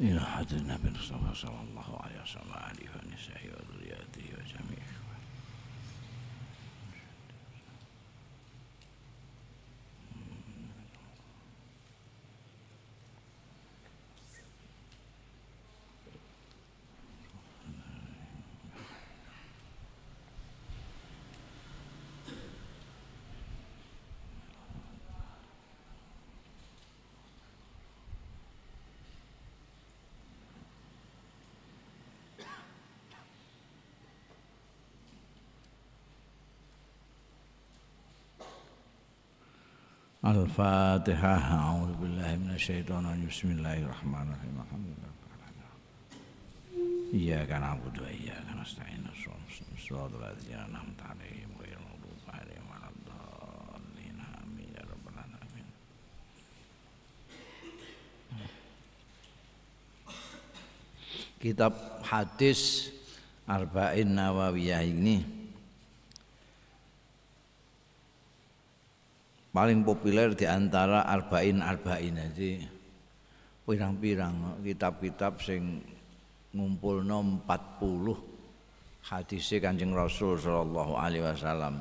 إلى حد النبي المصطفى صلى الله عليه وسلم عليه ونسائه وذرياته وجميع الفاتحة. أعوذ بالله من الشيطان الرجيم. بسم الله الرحمن الرحيم. الحمد لله إياك نعبد وإياك نستعين. صراط الذين أنعمت عليهم غير المغضوب عليهم ولا الضالين. آمين يا رب العالمين. Kitab hadis Arba'in Nawawiyah ini paling populer di antara arba'in arba'in jadi pirang-pirang kitab-kitab sing ngumpulno 40 hadis Kanjeng Rasul sallallahu alaihi wasallam.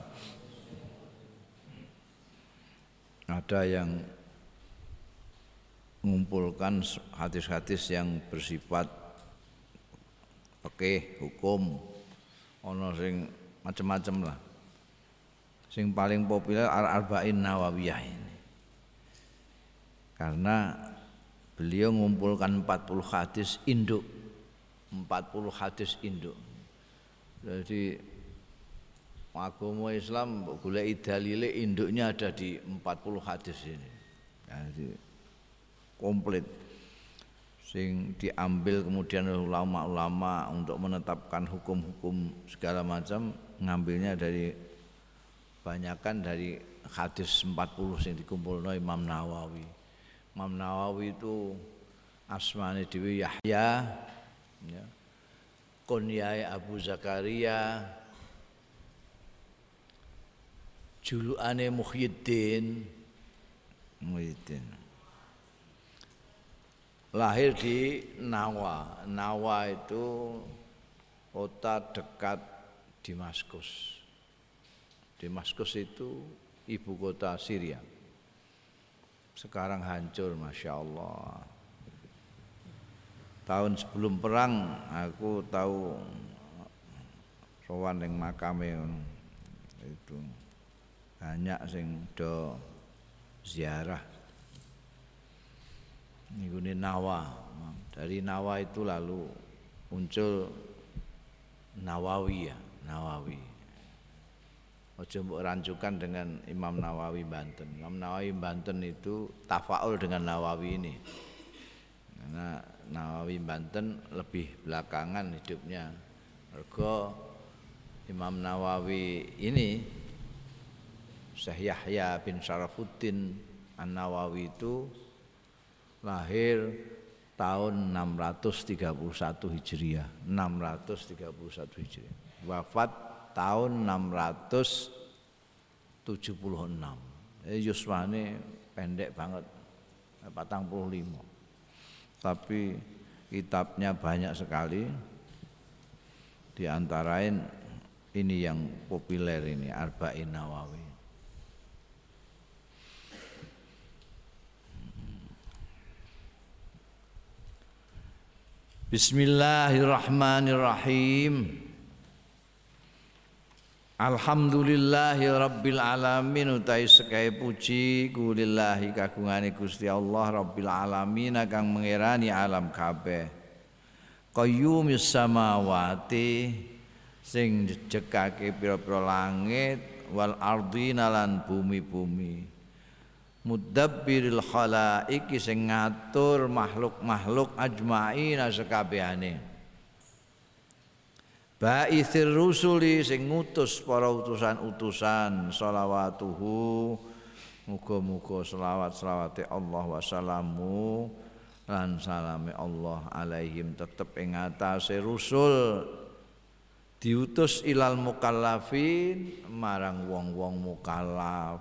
Ada yang mengumpulkan hadis-hadis yang bersifat oke hukum ono sing macam-macam lah sing paling populer Al-Arba'in Nawawiyah ini. Karena beliau mengumpulkan 40 hadis induk. 40 hadis induk. Jadi agama Islam boleh dalile induknya ada di 40 hadis ini. Jadi komplit sing diambil kemudian ulama-ulama untuk menetapkan hukum-hukum segala macam ngambilnya dari kebanyakan dari hadis 40 yang dikumpulno Imam Nawawi. Imam Nawawi itu asmane Dewi Yahya ya. Kunyai Abu Zakaria. Julukane Muhyiddin. Muhyiddin. Lahir di Nawa. Nawa itu kota dekat Damaskus Damaskus itu ibu kota Syria. Sekarang hancur, masya Allah. Tahun sebelum perang aku tahu sowan yang makame itu banyak sing do ziarah. Ini Nawa. Dari Nawa itu lalu muncul Nawawi ya, Nawawi. Ojo mbok rancukan dengan Imam Nawawi Banten. Imam Nawawi Banten itu tafaul dengan Nawawi ini. Karena Nawawi Banten lebih belakangan hidupnya. Ergo Imam Nawawi ini Syekh Yahya bin Syarafuddin An-Nawawi itu lahir tahun 631 Hijriah. 631 Hijriah. Wafat tahun 676 jadi yuswane pendek banget 45 tapi kitabnya banyak sekali. Di antarain ini yang populer ini Arba'in Nawawi. Bismillahirrahmanirrahim Alhamdulillahi rabbil alamin utai sekai puji kulillahi kagungane Gusti Allah rabbil alamin kang mengerani alam kabeh. Qayyumis samawati sing jejekake langit wal ardina bumi-bumi. Mudabbiril khalaiqi sing ngatur makhluk-makhluk ajmaina sekabehane Ba'ithir rusuli sing ngutus para utusan-utusan sholawatuhu muga-muga selawat selawate Allah wa salamu lan salame Allah alaihim tetep ing atase rusul. Diutus ilal mukallafin marang wong-wong mukallaf.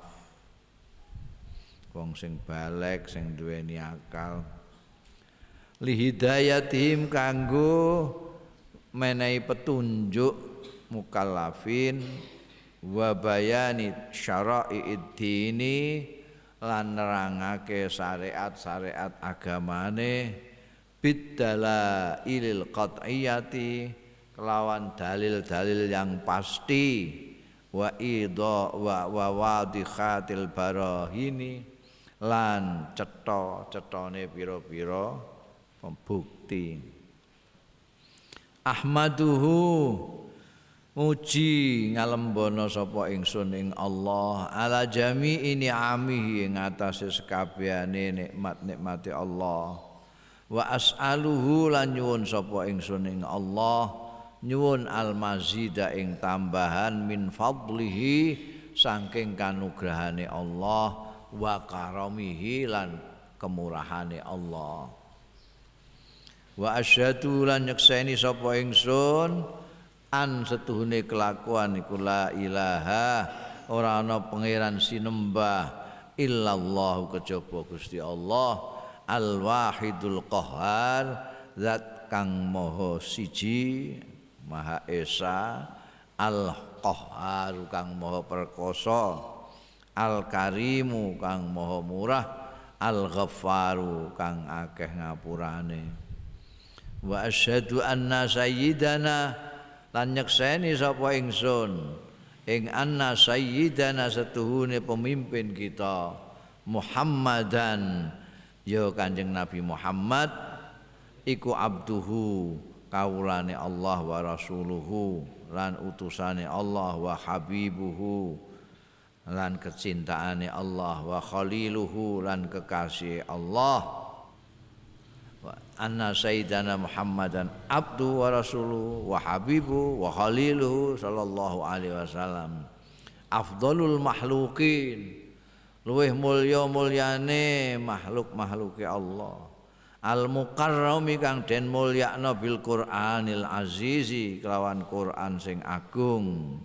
Wong sing balek sing duweni akal. Lihidayatihim kanggo menehi petunjuk mukallafin wa bayani syara'i'id dini lan nerangake syariat-syariat agamane bidala ilil qat'iyati kelawan dalil-dalil yang pasti wa idha wa wa wadikhatil barahini lan cetha-cethane pira-pira pembukti Ahmaduhu. Muji ngalembono sapa ingsun ing Allah. Ala jami ini amihi ing atase sekabehane nikmat-nikmate Allah. Wa as'aluhu lan nyuwun sapa ingsun ing Allah. Nyuwun al mazida ing tambahan min fadlihi saking kanugrahane Allah wa karamihi lan kemurahane Allah wa asyhadu lan nyekseni sapa ingsun an setuhune kelakuan iku la ilaha ora ana pangeran sinembah illallah kejaba Gusti Allah al wahidul qahar zat kang maha siji maha esa al qahar kang maha perkasa al karimu kang maha murah al ghaffaru kang akeh ngapurane wa asyhadu anna sayyidana lan nyekseni sapa ingsun ing anna sayyidana setuhune pemimpin kita Muhammadan. Ya Kanjeng Nabi Muhammad iku abduhu kawulane Allah wa rasuluhu lan utusane Allah wa habibuhu lan kecintaane Allah wa khaliluhu lan kekasih Allah anna sayyidana Muhammadan abdu wa rasuluhu wa habibu wa khaliluhu sallallahu alaihi wasallam. Afdalul mahlukin luweh mulya mulyane makhluk makhluke Allah. Al mukarrami kang den mulyakna bil Qur'anil azizi kelawan Quran sing agung.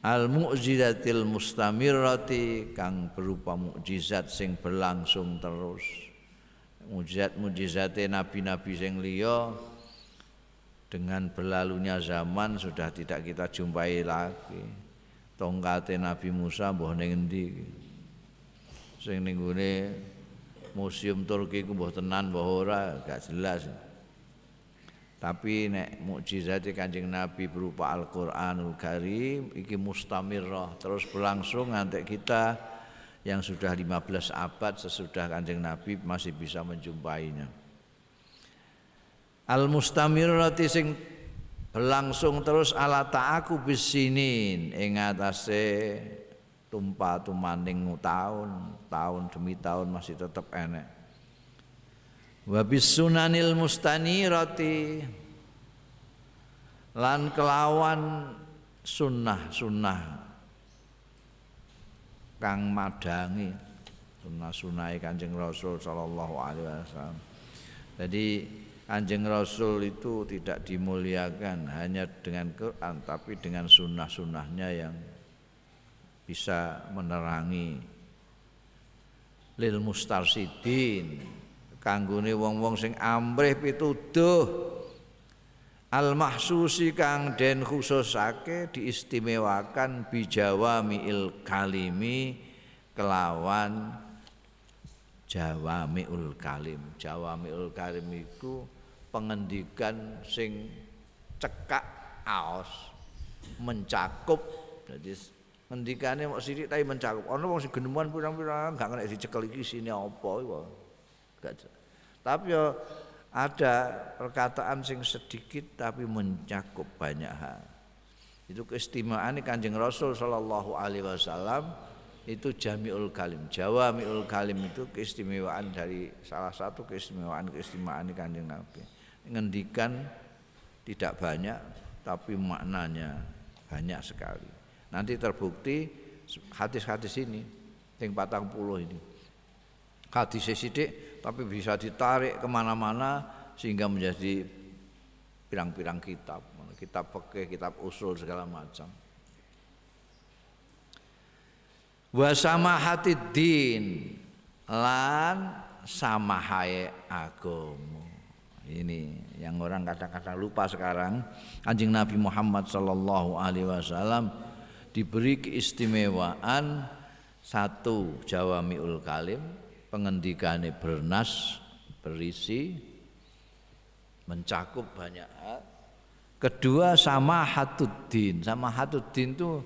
Al mu'jizatil mustamirrati kang berupa mukjizat sing berlangsung terus mujizat-mujizate nabi-nabi sing liya dengan berlalunya zaman sudah tidak kita jumpai lagi. Tongkate Nabi Musa mbah ning endi? Sing ning museum Turki ku mbah tenan mbah ora, gak jelas. Tapi nek mukjizat Kanjeng Nabi berupa Al-Qur'anul Karim iki mustamirah terus berlangsung ngantek kita yang sudah 15 abad sesudah Kanjeng Nabi masih bisa menjumpainya. Al mustamirati sing berlangsung terus ala ta'aku bisinin ing atase tumpah tumaning tahun, tahun demi tahun masih tetap enek. Wa sunanil mustanirati lan kelawan sunnah-sunnah kang madangi. Sunah-sunai Kanjeng Rasul sallallahu alaihi wasallam. Jadi Kanjeng Rasul itu tidak dimuliakan hanya dengan Quran tapi dengan sunnah-sunnahnya yang bisa menerangi lil mustarsidin. Kanggone wong-wong sing amrih pituduh al mahsusi kang den khususake diistimewakan bijawamiil kalimi kelawan jawamiul kalim. Jawamiul kalim iku pengendikan sing cekak aos mencakup. Jadi ngendikane mok sithik tapi mencakup. Ana wong sing genemuan pirang-pirang gak kena dicekel iki sini apa iku. Tapi ya ada perkataan sing sedikit tapi mencakup banyak hal. Itu keistimewaan Kanjeng Rasul sallallahu alaihi wasallam itu jamiul kalim. Jawamiul kalim itu keistimewaan dari salah satu keistimewaan keistimewaan Kanjeng Nabi. Ngendikan tidak banyak tapi maknanya banyak sekali. Nanti terbukti hadis-hadis ini yang patang puluh ini. Hadis sidik tapi bisa ditarik ke mana-mana sehingga menjadi pirang-pirang kitab kitab pakai kitab usul segala macam wasama hati din lan sama hai agama. Ini yang orang kadang-kadang lupa sekarang. Anjing Nabi Muhammad Sallallahu Alaihi Wasallam diberi keistimewaan satu Jawamiul Kalim, pengendikane bernas berisi mencakup banyak hal. Kedua sama hatuddin, sama hatuddin itu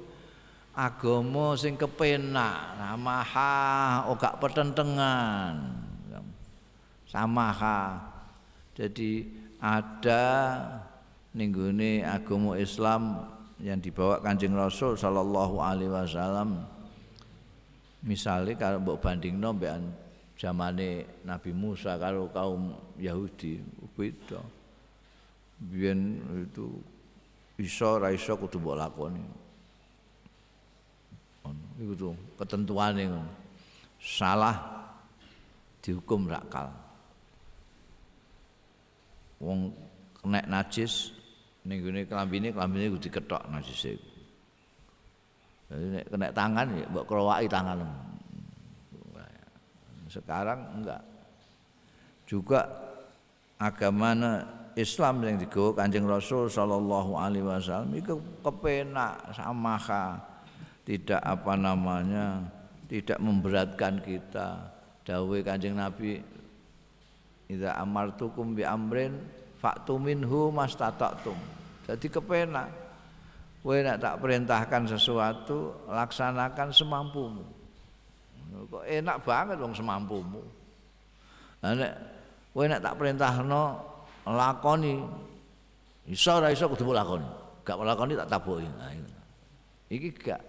agama sing kepenak, samaha ora oh pertentangan. Samaha. Jadi ada ninggune agama Islam yang dibawa Kanjeng Rasul sallallahu alaihi wasallam. Misalnya kalau mbok bandingno mbek zamane Nabi Musa kalau kaum Yahudi beda. Biyen itu iso ra iso kudu mbok lakoni. Iku tuh ketentuane salah dihukum rakal. Wong kena najis ning gone klambine klambine kudu diketok najise. Jadi nek kena tangan ya mbok krowaki tangan. Sekarang enggak. Juga agama Islam yang digawa Kanjeng Rasul sallallahu alaihi wasallam itu kepenak samaha tidak apa namanya tidak memberatkan kita dawuh Kanjeng Nabi Idza amartukum bi amrin fa'tu minhu mastata'tum. Jadi kepenak. Kowe tak perintahkan sesuatu, laksanakan semampumu. Kok enak banget wong semampumu. Lah nek kowe nek tak perintahno lakoni iso ora iso kudu lakoni. Gak lakoni tak tabuki. Nah, iki gak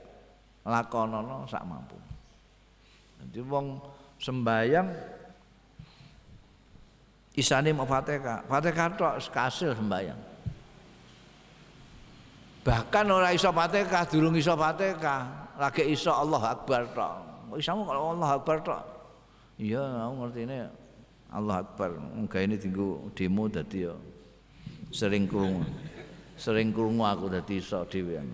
lakonono sak mampu. Jadi wong sembayang isane mau Fatihah. Fatihah tok kasil sembayang. Bahkan ora iso Fatihah, durung iso Fatihah, lagi iso Allah Akbar tok. Isamu kalau Allah Akbar tok. Iya, aku ngerti ini Allah Akbar. Enggak ini tinggu demo dadi yo sering krungu. Sering krungu aku dadi iso dhewean.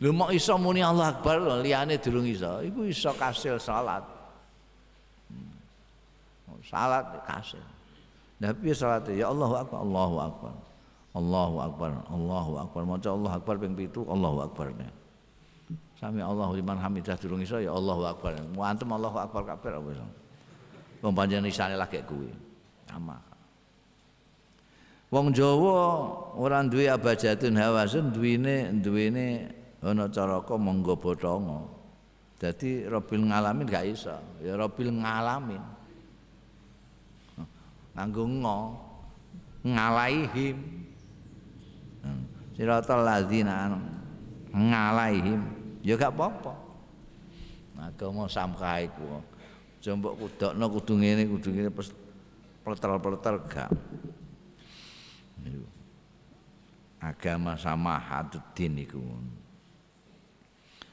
Lho mau iso muni Allah Akbar liyane durung iso. Iku iso kasil salat. Hmm. Salat kasil. Nabi salat ya Allahu Akbar, Allahu Akbar. Allahu Akbar, Allahu Akbar. Maca Allah Akbar ping 7, Allahu Akbar. Sami Allahu liman hamidah durung iso ya Allahu akbar. Mu antem Allahu akbar kabeh apa iso. Wong panjenengan isane lagi kuwi. Sama. Wong Jawa ora duwe abajatun hawasun duwene duwene ana caraka monggo botongo. Dadi Robil ngalamin gak iso. Ya Robil ngalamin. Nganggo ngo ngalaihim. Hmm. Siratal ladzina ngalaihim ya gak apa-apa. Agama samkah iku jombok kudokno kudu ngene kudu ngene pleter-pleter gak. Agama sama hatuddin iku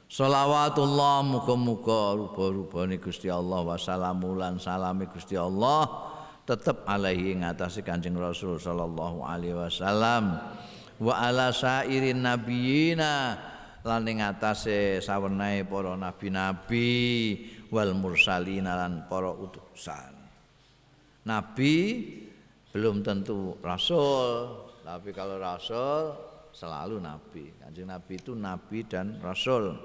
Salawatullah muga-muga rupa-rupane Gusti Allah wa salamulan Gusti Allah tetep alaihi ngatasi Kanjeng Rasul sallallahu alaihi wasallam. Wa ala sairin nabiyina lan ing atase sawenae para nabi-nabi wal mursalin lan para utusan. Nabi belum tentu rasul, tapi kalau rasul selalu nabi. Kanjeng Nabi itu nabi dan rasul.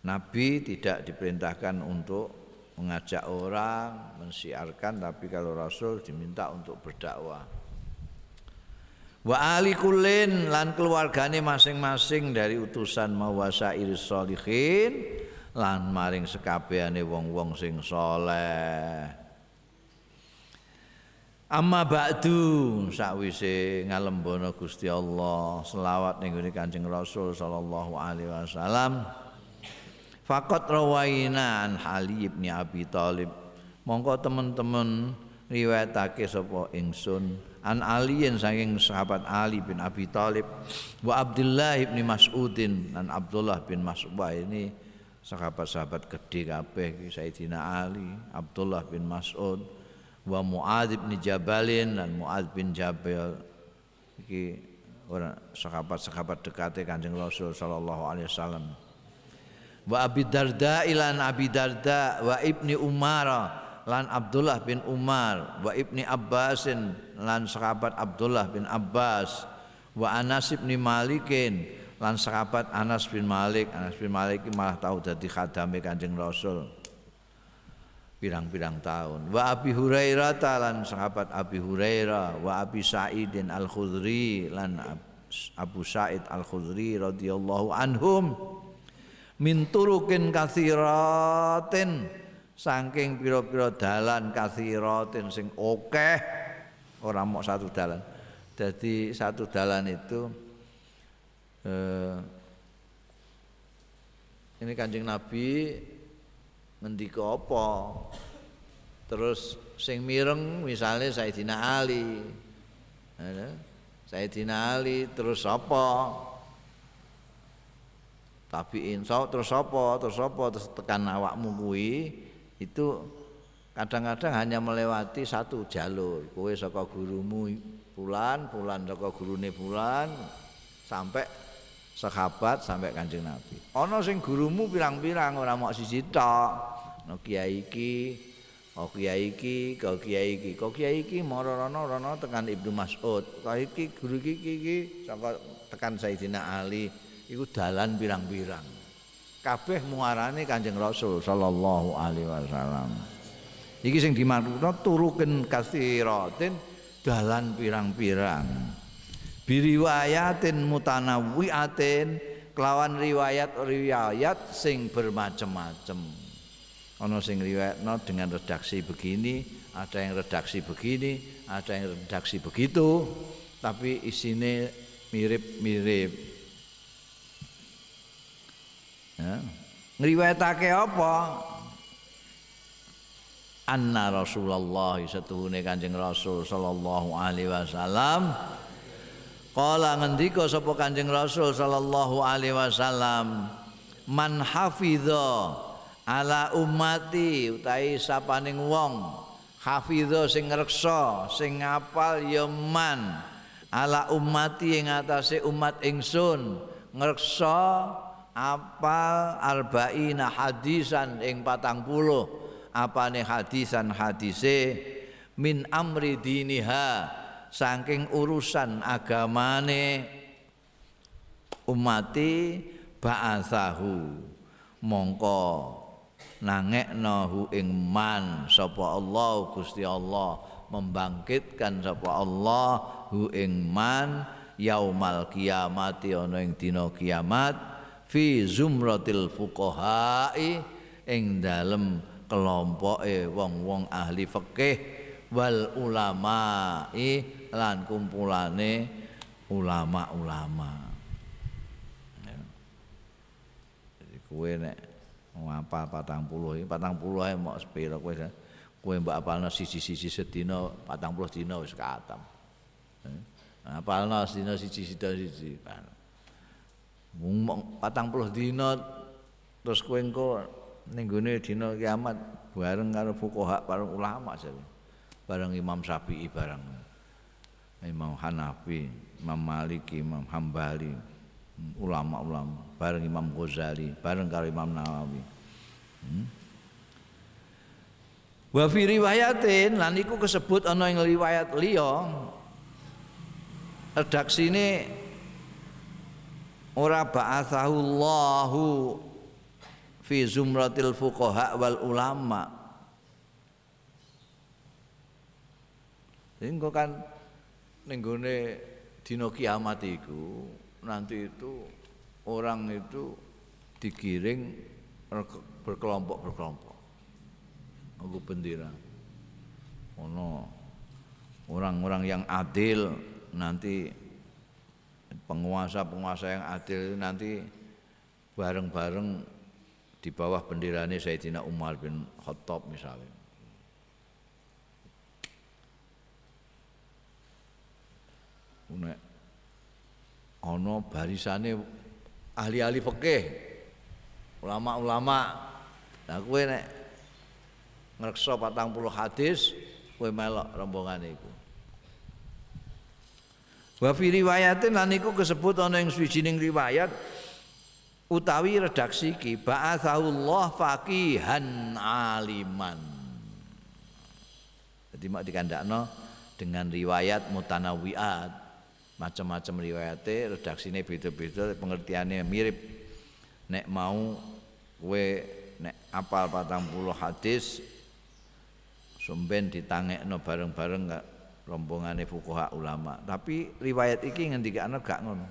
Nabi tidak diperintahkan untuk mengajak orang, mensiarkan, tapi kalau rasul diminta untuk berdakwah wa ali kulin lan keluargane masing-masing dari utusan mawasa iris solihin lan maring sekabehane wong-wong sing soleh Amma ba'du sakwise ngalembono Gusti Allah selawat ning Kanjeng Rasul sallallahu alaihi wasallam. Fakot rawaina an Ali bin Abi Thalib. Mongko teman-teman riwayatake sapa ingsun an aliyin saking sahabat Ali bin Abi Thalib wa Abdullah bin Mas'udin dan Abdullah bin Mas'ud ini sahabat-sahabat gede kabeh Sayyidina Ali Abdullah bin Mas'ud wa Muadz bin Jabalin dan Muadz bin Jabal. Iki orang sahabat-sahabat dekate Kanjeng Rasul sallallahu alaihi wasallam. Wa Abi Darda ilan Abi Darda wa Ibni Umar lan Abdullah bin Umar wa Ibni Abbasin lan sahabat Abdullah bin Abbas wa Anas bin Malikin lan sahabat Anas bin Malik. Anas bin Malik malah tahu jadi khadame Kanjeng Rasul pirang-pirang tahun. Wa Abi Hurairah lan sahabat Abi Hurairah wa Abi Sa'idin Al Khudri lan Abu Sa'id Al Khudri radhiyallahu anhum min turukin kathiratin saking pira-pira dalan kathiratin sing akeh ora mau satu dalan. Jadi satu dalan itu eh, ini kanjeng Nabi ngendika apa? Terus sing mireng misalnya Sayyidina Ali. Sayyidina Ali terus apa? Tabiin so terus apa? Terus apa? Terus tekan awakmu kuwi itu kadang-kadang hanya melewati satu jalur. Kowe saka gurumu bulan bulan saka gurune bulan sampai sahabat sampai kanjeng Nabi. Ana sing gurumu pirang-pirang ora mau sisi tok. No kiai iki Oh kiai iki, kau kiai iki, kau kiai iki mara rono rono tekan Ibnu Mas'ud. Kau iki guru iki iki saka tekan Sayyidina Ali iku dalan pirang-pirang kabeh muarane Kanjeng Rasul sallallahu alaihi wasallam. Iki sing dimaksudna turuken kasiratin dalan pirang-pirang. Biriwayatin mutanawwiatin kelawan riwayat-riwayat sing bermacam-macam. Ana sing riwayatno dengan redaksi begini, ada yang redaksi begini, ada yang redaksi begitu, tapi isine mirip-mirip. Ya. ngriwayatake apa? Anna Rasulullah setuhune Kanjeng Rasul sallallahu alaihi wasallam. Kala ngendika sapa Kanjeng Rasul sallallahu alaihi wasallam? Man hafidha ala ummati utahe sapaning wong. Hafidha sing ngreksa sing ngapal ya man. Ala ummati ing atase umat ingsun. Ngreksa apal arba'ina hadisan ing patang puluh. Apane hadisan hadise? Min amri diniha saking urusan agamane. Umati ba'athahu. Mongko nangekno hu ing man sapa Allah Gusti Allah. Membangkitkan sapa Allah hu ing man yaumal kiamati ana ing dina kiamat fi zumratil fuqaha'i ing dalem kelompoke wong-wong ahli fikih wal ulama'i lan kumpulane ulama-ulama. Ya. Jadi kowe nek ngapal ini patang puluh ae mau sepiro kowe kowe mbak apalno sisi-sisi sedina patang puluh dina wis katam. Ya. Apalno sedina sisi-sisi siji. Patang puluh dina terus kowe engko ning gone kiamat bareng karo fuqaha para ulama jare bareng Imam Syafi'i bareng Imam Hanafi Imam Maliki Imam Hambali ulama-ulama bareng Imam Ghazali bareng karo Imam Nawawi hmm? Wa fi riwayatin lan iku kesebut ana ing riwayat liya redaksine ora ba'athahu fi zumratil fuqaha wal ulama Sehingga kan nenggone dina kiamat iku nanti itu orang itu digiring berkelompok-berkelompok. Aku bendera. Ono orang-orang yang adil nanti penguasa-penguasa yang adil nanti bareng-bareng di bawah bendera ini Sayyidina Umar bin Khattab misalnya. Nek ana barisane ahli-ahli fikih, ulama-ulama. Lah kowe nek ngreksa 40 hadis, kowe melok rombongan iku. Wa fi riwayatin lan iku kesebut ana ing suwijining riwayat utawi redaksi ki ba'atsaullah faqihan aliman. Jadi mak dikandakno dengan riwayat mutanawiat. Macam-macam riwayatnya redaksinya beda-beda, pengertiannya mirip. Nek mau kowe nek apal patang puluh hadis sumben ditangekno bareng-bareng gak rombongane fuqaha ulama. Tapi riwayat iki ngendikane gak ngono.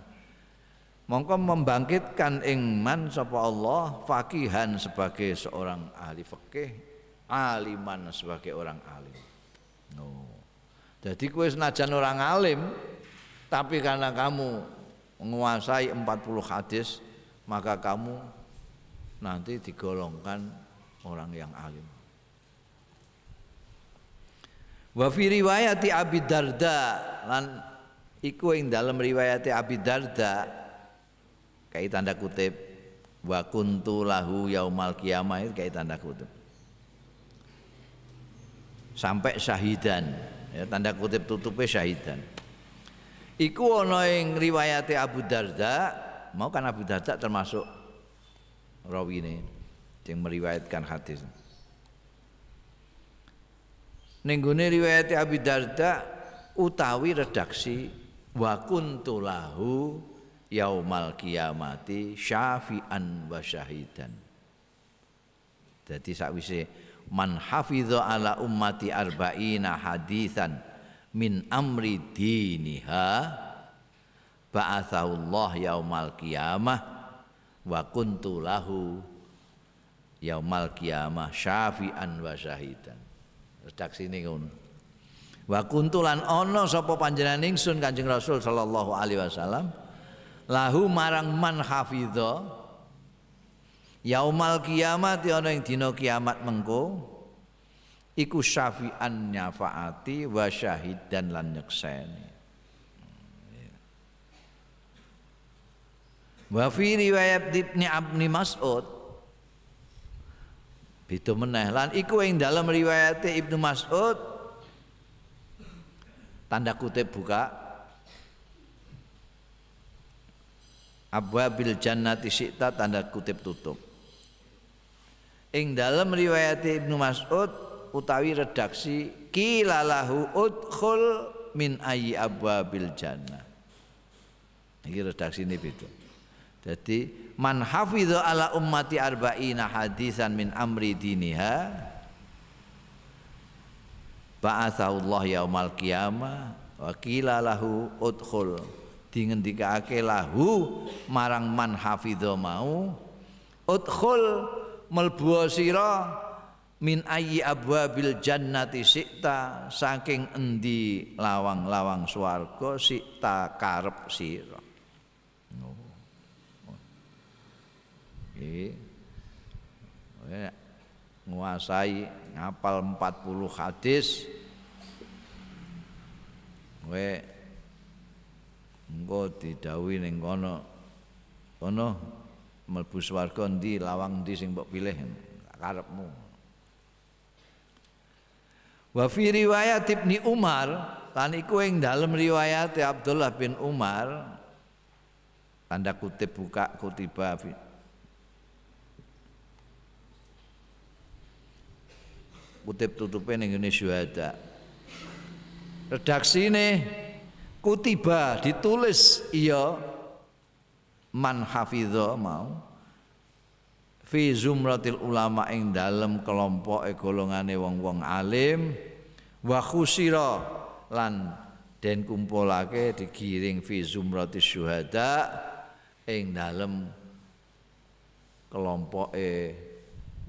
Mongko membangkitkan ingman sapa Allah fakihan sebagai seorang ahli fikih, aliman sebagai orang alim. No. Jadi kue senajan orang alim, tapi karena kamu menguasai 40 hadis, maka kamu nanti digolongkan orang yang alim. Wa fi riwayati Abi Darda. Lan iku ing dalam riwayati Abi Darda. Kayak tanda kutip wa kuntu lahu yaumal qiyamah itu tanda kutip. Sampai syahidan. Ya tanda kutip tutupnya syahidan. Iku ana ing riwayate Abu Darda. Mau kan Abu Darda termasuk rawi ini yang meriwayatkan hadis Nenggone riwayat Abi Darda utawi redaksi wa kuntu lahu yaumal kiamati syafi'an wa syahidan. Jadi sakwise man hafidha ala ummati arba'ina hadisan min amri diniha ba'athahullah yaumal qiyamah wa kuntu lahu yaumal qiyamah syafi'an wa syahidan redaksine ngono. Wa kuntulan ana sapa panjenengan ingsun Kanjeng Rasul sallallahu alaihi wasallam lahu marang man hafidha yaumal kiamat ana ing dina kiamat mengko iku syafi'an nyafaati wa syahidan lan nyekseni. Wa fi riwayat Ibnu Abni Mas'ud Beda meneh lan iku ing dalam riwayat Ibnu Mas'ud tanda kutip buka Abwabil jannati syi'ta tanda kutip tutup. Ing dalam riwayat Ibnu Mas'ud utawi redaksi kilalahu udkhul min ayyi abwabil jannah. Iki redaksi ini beda. Jadi man hafidha ala ummati arba'ina hadisan min amri diniha ba'athaullah yaumal qiyamah wa qila lahu udkhul. Dingendikake lahu marang man hafidha mau udkhul melbu sira min ayyi abwabil jannati sikta saking endi lawang-lawang swarga sikta karep sira Nggih. Nguasai ngapal 40 hadis. Kowe engko didhawuhi ning kono. Kono mlebu swarga endi lawang endi sing mbok pilih karepmu. Wa fi riwayat Ibni Umar lan iku ing dalem riwayat Abdullah bin Umar tanda kutip buka kutiba kutip tutupnya ning ngene syuhada redaksine kutiba ditulis iya man hafidho mau fi zumratil ulama ing dalem kelompok golongane wong-wong alim wa khusira lan den kumpulake digiring fi zumratis syuhada ing dalem kelompoke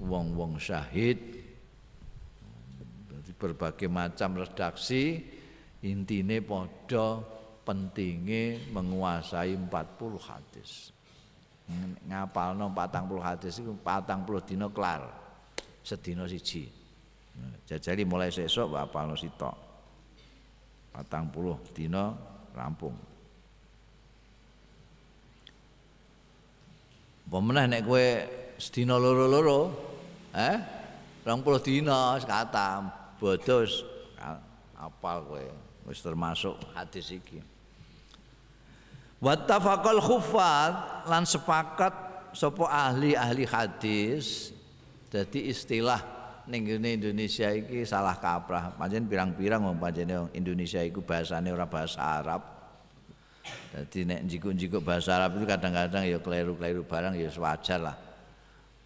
wong-wong syahid berbagai macam redaksi intine podo pentingnya menguasai 40 hadis. Ngapal no 40 hadis itu 40 dino kelar sedino siji. Jadi mulai sesok apal no sitok 40 dino rampung. Pemenah nek kue sedino loro-loro eh? 20 dino sekatam bodos apal kowe wis termasuk hadis iki wattafaqal khuffat lan sepakat sapa ahli-ahli hadis jadi istilah ning Indonesia iki salah kaprah. Pancen pirang-pirang wong pancene Indonesia iku bahasane ora bahasa Arab. Jadi nek jikuk-jikuk bahasa Arab itu kadang-kadang ya keliru-keliru barang ya wajar lah.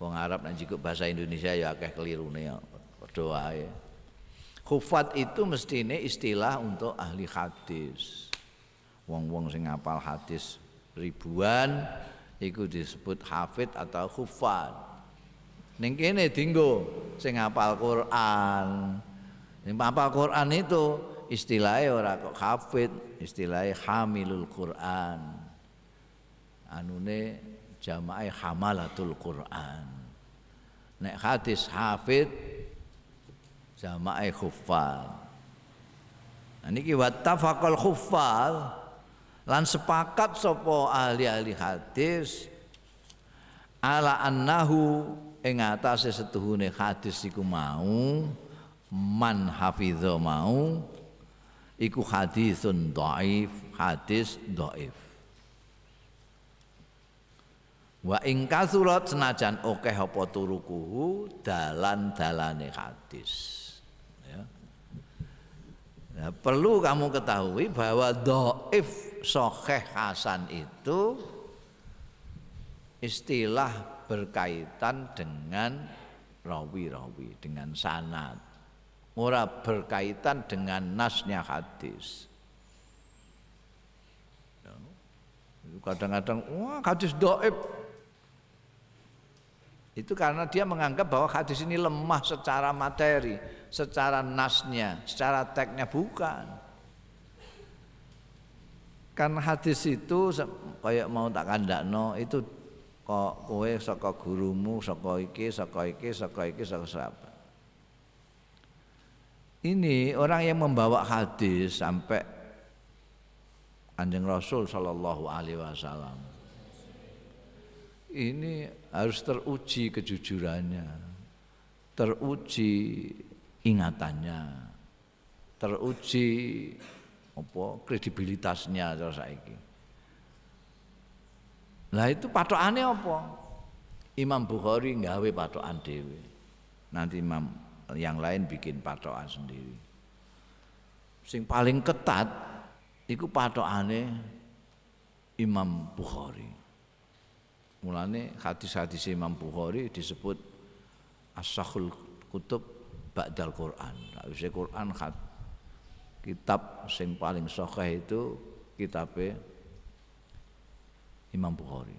Wong Arab nek bahasa Indonesia ya akeh kelirune ya. Padha wae. Khufat itu mestine istilah untuk ahli hadis. Wong-wong sing ngapal hadis ribuan iku disebut hafid atau khufat. Ning kene dinggo sing hafal Quran. Ning hafal Quran itu istilahnya ora kok hafid, istilahnya hamilul Quran. Anune jamaah hamalatul Quran. Nek hadis hafid jamaah khuffal. Nah niki wattafaqal khuffal. Lan sepakat sapa ahli-ahli hadis ala annahu ing atase setuhune hadis iku mau man hafidho mau iku hadisun dhaif hadis dhaif. Wa ing kasurat senajan akeh apa turukuhu dalan-dalane hadis ya. ya perlu kamu ketahui bahwa dhaif sahih hasan itu istilah berkaitan dengan rawi-rawi, dengan sanad. Ora berkaitan dengan nasnya hadis. Ya. Kadang-kadang, wah hadis doib. Itu karena dia menganggap bahwa hadis ini lemah secara materi, secara nasnya, secara teksnya bukan. Kan hadis itu kayak mau tak kandakno itu kok kowe saka gurumu saka iki saka iki saka iki saka siapa ini orang yang membawa hadis sampai Kanjeng Rasul Shallallahu Alaihi Wasallam ini harus teruji kejujurannya, teruji ingatannya, teruji apa kredibilitasnya terus saiki. Lah itu patokane apa? Imam Bukhari nggawe patokan dhewe. Nanti imam yang lain bikin patokan sendiri. Sing paling ketat iku patokane Imam Bukhari. Mulane hadis-hadis Imam Bukhari disebut as-sahul kutub ba'dal Quran. Wis Quran khat kitab sing paling sahih itu kitabe Imam Bukhari.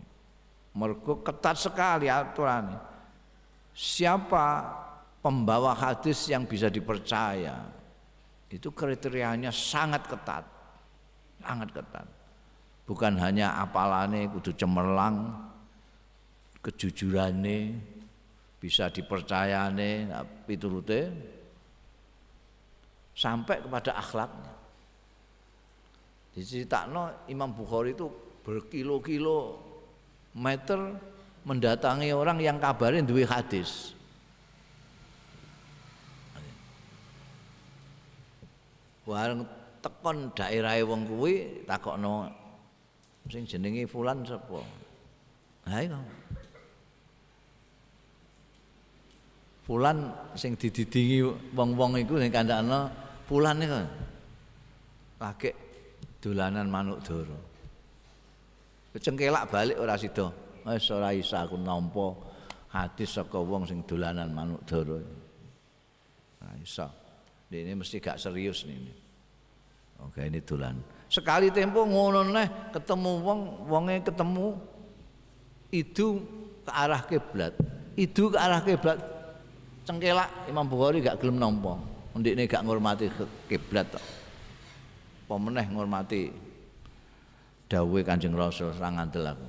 Mergo ketat sekali aturan. Siapa pembawa hadis yang bisa dipercaya? Itu kriterianya sangat ketat. Sangat ketat. Bukan hanya apalane kudu cemerlang, kejujurane, bisa dipercayane, piturute sampai kepada akhlaknya. Diceritakan Imam Bukhari itu berkilo-kilo meter mendatangi orang yang kabarin duwe hadis. Wareng tekon daerah wong kuwi takokno sing jenenge fulan sapa? Ha iku. Fulan sing dididingi wong-wong iku sing kandhakno fulan iku. Lagi dolanan manuk doro. Cengkelak balik ora sida. Wis ora isa aku nampa hadis saka wong sing dolanan manuk dara. Ora isa. Ini mesti gak serius nih. Oke ini dolan. Sekali tempo ngono neh ketemu wong, wonge ketemu itu ke arah kiblat. Itu ke arah kiblat. Cengkelak Imam Bukhari gak gelem nampa. Ndikne gak ngurmati kiblat tok. Pemeneh ngurmati dawuhe Kanjeng Rasul sang ngandel aku.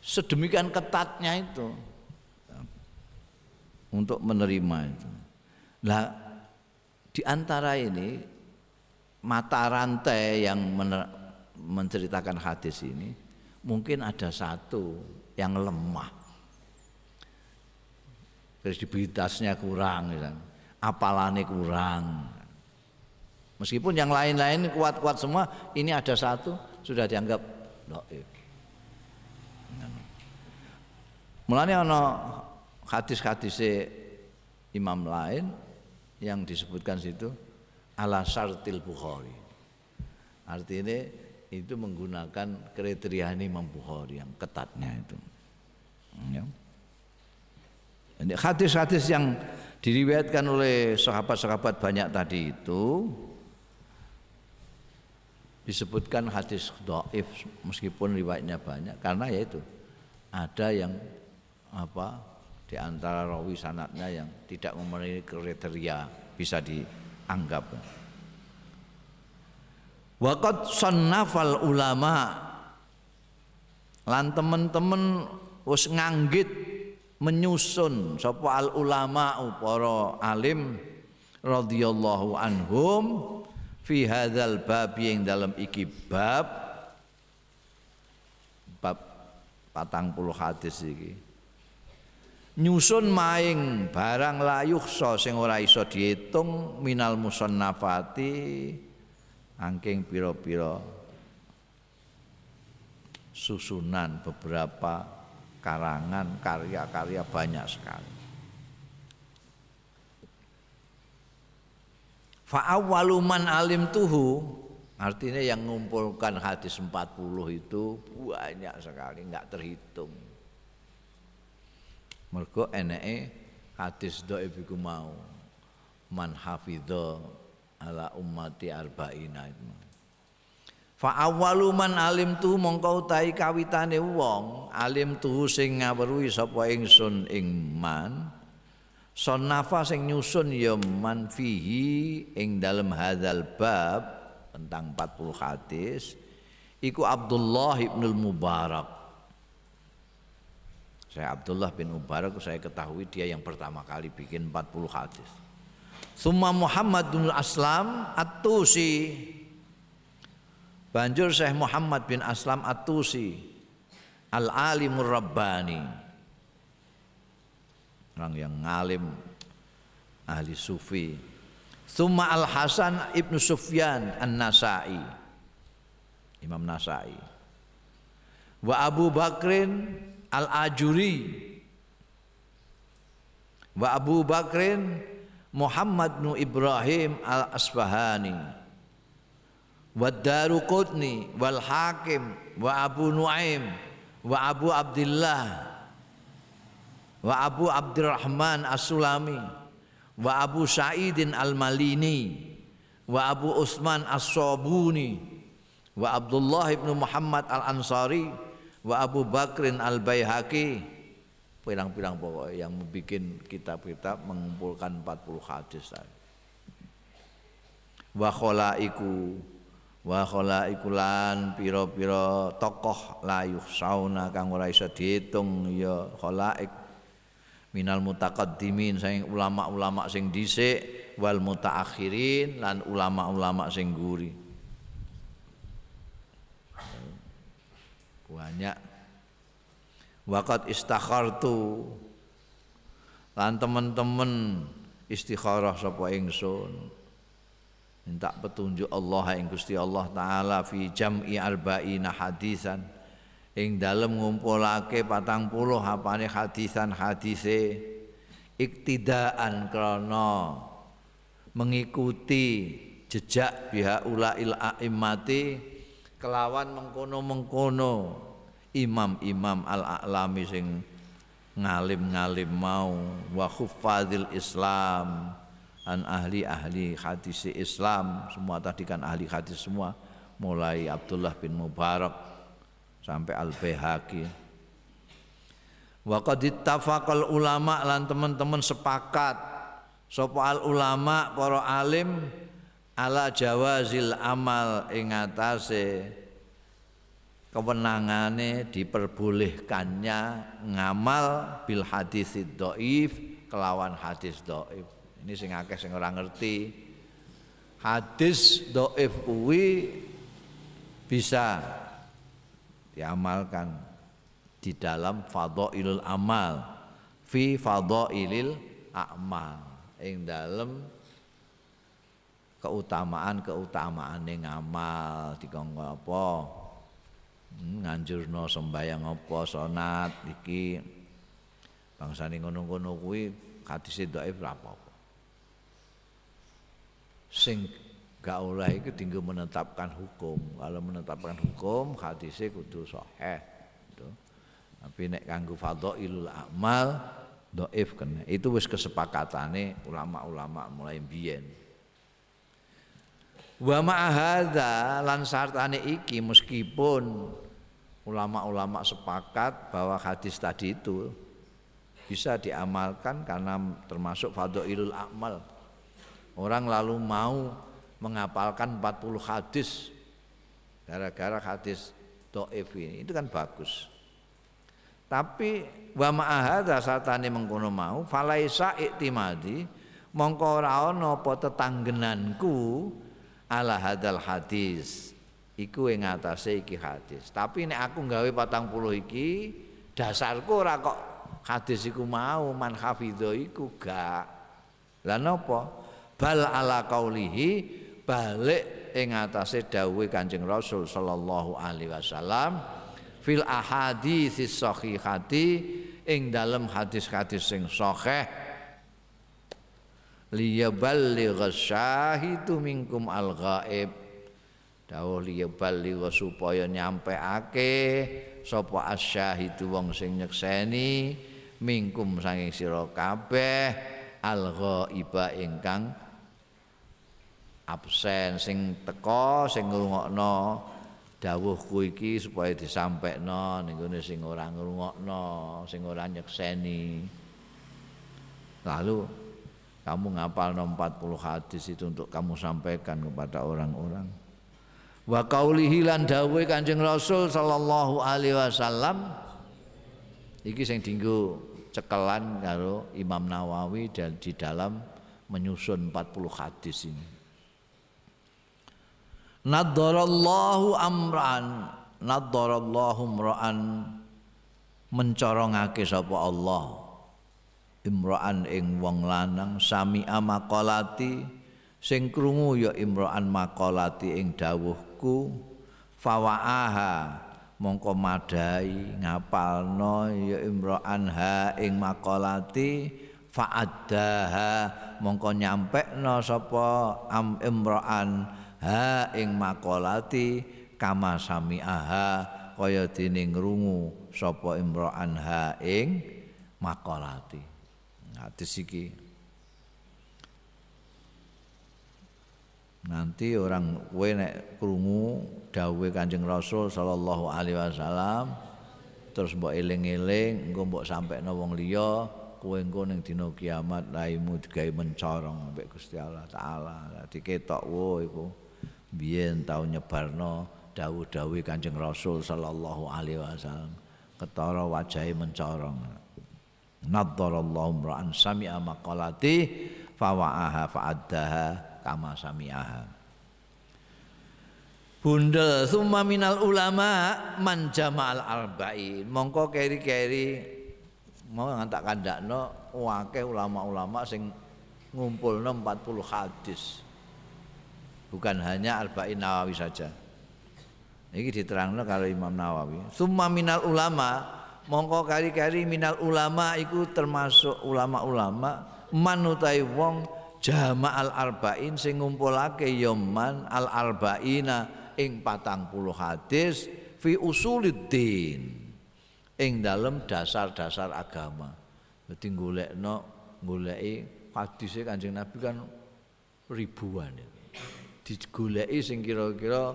Sedemikian ketatnya itu untuk menerima itu. Lah di antara ini mata rantai yang menceritakan hadis ini mungkin ada satu yang lemah kredibilitasnya kurang misalnya. apalane kurang meskipun yang lain-lain kuat-kuat semua ini ada satu sudah dianggap dhaif. Mulane ana hadis-hadise imam lain yang disebutkan situ ala syartil Bukhari. Artinya itu menggunakan kriteria Imam Bukhari yang ketatnya itu. Ya. Hadis-hadis yang diriwayatkan oleh sahabat-sahabat banyak tadi itu disebutkan hadis doif meskipun riwayatnya banyak karena yaitu ada yang apa di antara rawi sanatnya yang tidak memenuhi kriteria bisa dianggap. Waqat sannafal ulama lan teman-teman wis nganggit menyusun sapa al ulama para alim radhiyallahu anhum fi hadzal bab yang dalam iki bab bab patang puluh hadis iki. Nyusun maing barang layuh so sing ora iso diitung minal musannafati angking piro-piro susunan beberapa karangan karya-karya banyak sekali Fa'awaluman alim tuhu artinya yang mengumpulkan hadis 40 itu banyak sekali nggak terhitung. Mergo eneke hadis dhaif iku mau man hafidho ala ummati arba'ina itu. Fa awaluman alim tu mongko utahi kawitane wong alim tu sing ngawruhi sapa ingsun ing man Sonafa sing nyusun ya man fihi ing dalam hadzal bab tentang 40 hadis iku Abdullah ibnul Mubarak. Saya Abdullah bin Mubarak saya ketahui dia yang pertama kali bikin 40 hadis. Summa Muhammad bin Aslam At-Tusi. Banjur Syekh Muhammad bin Aslam At-Tusi Al-Alimur Rabbani. Orang yang ngalim ahli sufi. Thumma Al Hasan Ibnu Sufyan An Nasai Imam Nasai. Wa Abu Bakrin Al Ajuri wa Abu Bakrin Muhammad bin Ibrahim Al Asfahani wa Daruqutni wal Hakim wa Abu Nuaim wa Abu Abdullah wa Abu Abdurrahman As-Sulami wa Abu Sa'idin Al-Malini wa Abu Usman As-Sabuni wa Abdullah ibnu Muhammad Al-Ansari wa Abu Bakrin Al-Baihaqi. Pirang-pirang pokok yang membuat kitab-kitab mengumpulkan 40 hadis tadi. Wa khalaiku wa khalaiku lan pira-pira tokoh layuh sauna kang ora iso diitung ya khalaik minal mutaqaddimin sing ulama-ulama sing dhisik wal mutaakhirin lan ulama-ulama sing guri banyak. Waqat istakhartu lan teman-teman istikharah sapa ingsun minta petunjuk Allah ing Gusti Allah taala fi jam'i arba'ina hadisan. Ing dalem ngumpulake patang puluh apane hadisan hadise iktidaan krana mengikuti jejak pihak ulail a'immati kelawan mengkono-mengkono imam-imam al-a'lami sing ngalim-ngalim mau. Wa khuffadil Islam an ahli-ahli hadis Islam semua tadi kan ahli hadis semua mulai Abdullah bin Mubarak sampai Al-Baihaqi. Wa qad ittafaqal ulama lan teman-teman sepakat sapa al ulama para alim ala jawazil amal ing atase kewenangane diperbolehkannya ngamal bil hadis dhaif kelawan hadis dhaif. Ini sing akeh sing ora ngerti. Hadis dhaif kuwi bisa diamalkan di dalam fadhailul amal fi fadhailil amal ing dalam keutamaan-keutamaan yang amal dikongkon apa hmm, nganjurno sembayang apa sonat iki bangsane ngono-ngono kuwi hadise dhaif apa-apa sing gak oleh itu tinggal menetapkan hukum. Kalau menetapkan hukum hadisnya kudu sahih gitu. tapi nek kanggo fadhailul amal dhaif kena. Itu wis kesepakatane ulama-ulama mulai biyen wa ma'ahadha lan sartane iki meskipun ulama-ulama sepakat bahwa hadis tadi itu bisa diamalkan karena termasuk fadhailul amal orang lalu mau menghafalkan 40 hadis. Gara-gara hadis do'if ini. Itu kan bagus. Tapi wa ma'ahadha satane mengkono mau falaisa iktimadi mongko ora ana tetanggenanku ala hadal hadis. Iku ing atase iki hadis. Tapi nek aku gawe 40 iki dasarku ora kok hadis iku mau man hafidho iku gak. Lah bal ala qaulihi balik ing atase dawuhe Kanjeng Rasul sallallahu alaihi wasallam fil ahaditsis sahihati ing dalam hadis-hadis sing sahih. Liyaballigh syahidu minkum al ghaib. Dawuh liyaballigh supaya nyampeake sapa asyahidu wong sing nyekseni minkum saking sira kabeh al ghaiba ingkang absen sing teko sing ngrungokno dawuhku iki supaya disampaikno ning gone sing ora ngrungokno sing ora nyekseni lalu kamu ngapal 40 hadis itu untuk kamu sampaikan kepada orang-orang. Wa qaulihi lan dawuhe Kanjeng Rasul sallallahu alaihi wasallam iki sing dinggo cekelan karo Imam Nawawi dan di dalam menyusun 40 hadis ini. Naddarallahu amran. Naddarallahu mra'an mencorongake sapa Allah. Imra'an ing wong lanang. Sami amaqalati sing krungu ya imra'an maqalati ing dawuhku. Fawaaha. Mongko madai ngapalno ya imra'an ha ing maqalati. Fa'addaha. Mongko nyampekno sapa am imra'an ha ing maqalati kama sami'aha kaya dene ngrungu sapa imra'an ha ing maqalati hadis iki. Nanti orang kowe nek krungu dawuhe Kanjeng Rasul sallallahu alaihi wasallam terus mbok eling-eling engko mbok sampekno wong liya kowe engko ning dina kiamat raimu digawe mencorong ambek Gusti Allah taala. Dadi ketok wo iku biyen tau nyebarno dawuh-dawuh Kanjeng Rasul sallallahu alaihi wasallam ketara wajahe mencorong. Naddarallahu ra'an sami'a maqalati fawa'aha fa'addaha kama sami'aha. Bunda summa minal ulama man jama'al arba'in mongko keri-keri mau ngantak kandakno wake ulama-ulama sing ngumpulno 40 hadis bukan hanya arba'in Nawawi saja. Ini diterangno kalau Imam Nawawi. Summa minal ulama mongko kari-kari minal ulama iku termasuk ulama-ulama manutai wong jama'al arba'in sing ngumpulake yoman al arba'ina ing patang puluh hadis fi usuluddin ing dalam dasar-dasar agama. Dadi golekno goleki hadise Kanjeng Nabi kan ribuan digoleki sing kira-kira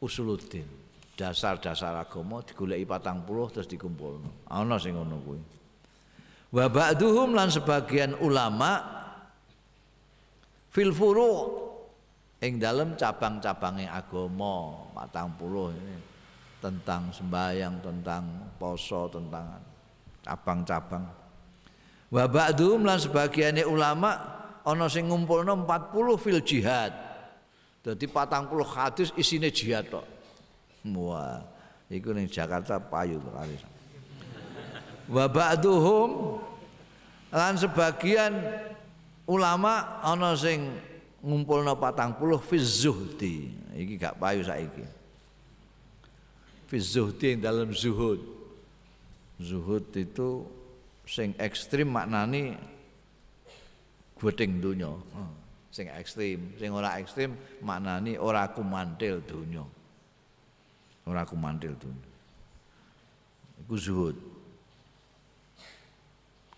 usuluddin. Dasar-dasar agama digoleki patang puluh terus dikumpulno. Ana sing ngono kuwi. Wa ba'duhum lan sebagian ulama fil furu' ing dalam cabang-cabangnya agama. Patang puluh ini. Tentang sembahyang tentang poso tentang cabang-cabang. Wa ba'duhum lan sebagian ulama ana sing ngumpulno 40 fil jihad dadi patang puluh hadis isine jihad tok Wah, iku ning Jakarta payu kali. Wa ba'duhum lan sebagian ulama ana sing ngumpulna patang puluh fi. Iki gak payu saiki. Fi zuhdi yang dalam zuhud. Zuhud itu sing ekstrim maknani gweting donya. Hmm. Sing ekstrim, sing ora ekstrim maknani ora kumantil donya. Ora kumantil donya. Iku zuhud.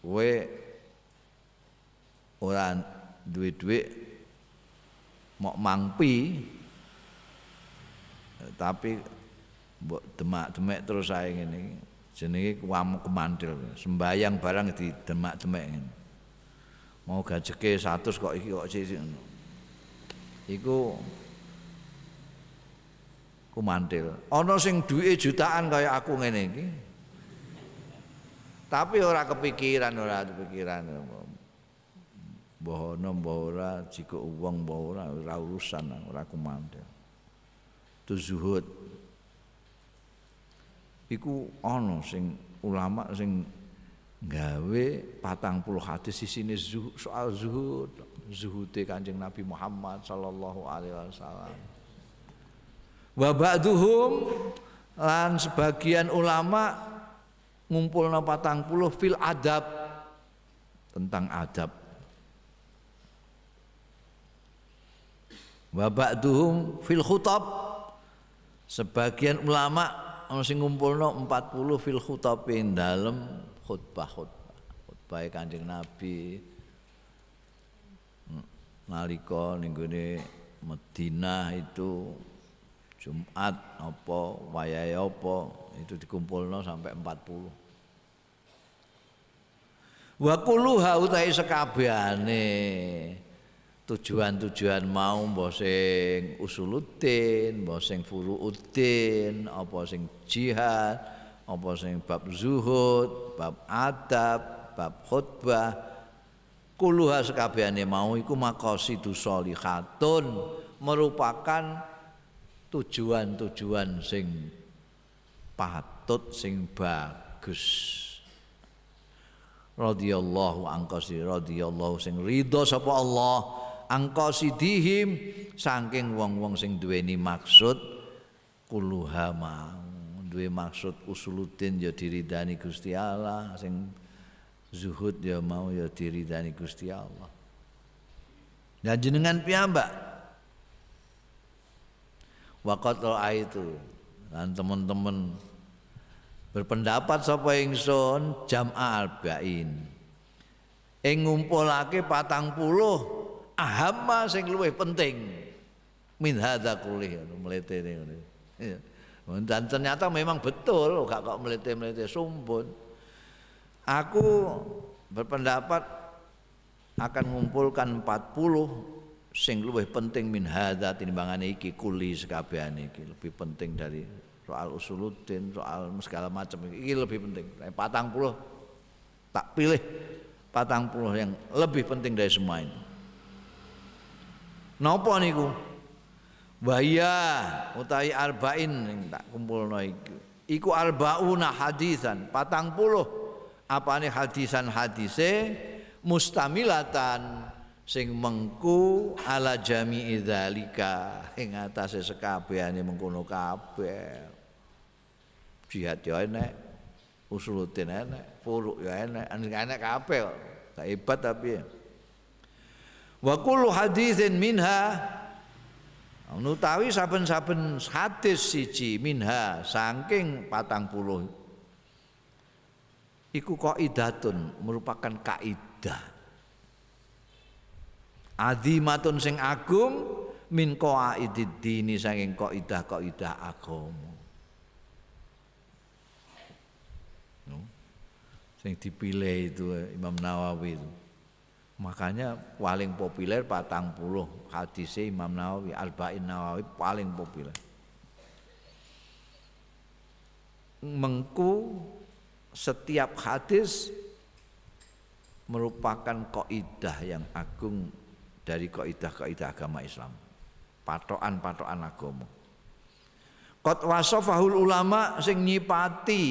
Kowe ora duwe-duwe mok mangpi tapi mbok demak-demek terus ae ngene jenenge kuam kemantil sembayang barang di demak-demek ngene mau gajeke 100 kok iki kok sik iku kumantil ana sing duwe jutaan kaya aku ngene iki. Tapi ora kepikiran ora kepikiran. Mbah ana mbah ora jika uang mbah ora ora urusan ora kumantil itu zuhud. Iku ana sing ulama sing gawe patang puluh hadis sini zuh, soal zuhud zuhude kanjeng Nabi Muhammad sallallahu alaihi wasallam. Wa ba'duhum lan sebagian ulama ngumpulna patang puluh fil adab tentang adab. Wa ba'duhum fil khutab sebagian ulama ana sing ngumpulno 40 fil khutabin dalem khutbah-khutbah khutbah Kanjeng Nabi. Nalika ning gone Madinah itu Jumat apa wayahe apa itu dikumpulno sampai 40 wa kulluha utahe sekabehane tujuan-tujuan mau mbah sing usuluddin, mbah sing furuuddin, apa sing jihad, apa sing bab zuhud, bab adab, bab khutbah, kuluha sekabehane mau iku maqasidu sholihatun merupakan tujuan-tujuan sing patut sing bagus. Radhiyallahu angkasi radhiyallahu sing ridho sapa Allah angkosidihim saking wong-wong sing duweni maksud kuluha mau duwe maksud usuluddin ya diridani Gusti Allah sing zuhud ya mau ya diridani Gusti Allah. Dan jenengan piyambak? Waqat itu dan teman-teman berpendapat sapa ingsun jam'a arba'in ing ngumpulake patang puluh ahamma sing luwih penting. Min hadza kulih melete ngene. Dan ternyata memang betul, gak kok melete-melete sumpun. Aku berpendapat akan mengumpulkan 40 sing luwih penting min hadza timbangane iki kuli sekabehane iki lebih penting dari soal usuluddin, soal segala macam iki lebih penting. Patang puluh tak pilih patang puluh yang lebih penting dari semua ini. Napa niku? Wahya utawi arba'in sing tak kumpulno iku. Iku arbauna hadisan, patang puluh apane hadisan hadise mustamilatan sing mengku ala jami'i dzalika ing atase sekabehane mengkono kabeh. Jihad ya enek, usuluddin enek, furu ya enek, enek kabeh kok. Hebat tapi ya. wa kullu haditsin minha nutawi saben-saben hadis siji minha saking patang puluh. Iku kaidatun merupakan kaidah. Azimatun sing agung min qaidid dini saking kaidah kaidah agama. No? sing dipilih itu Imam Nawawi itu Makanya paling populer patang puluh hadis Imam Nawawi Al-Ba'in Nawawi paling populer. Mengku setiap hadis merupakan kaidah yang agung dari kaidah-kaidah agama Islam. Patokan-patokan agama. Qad ulama sing nyipati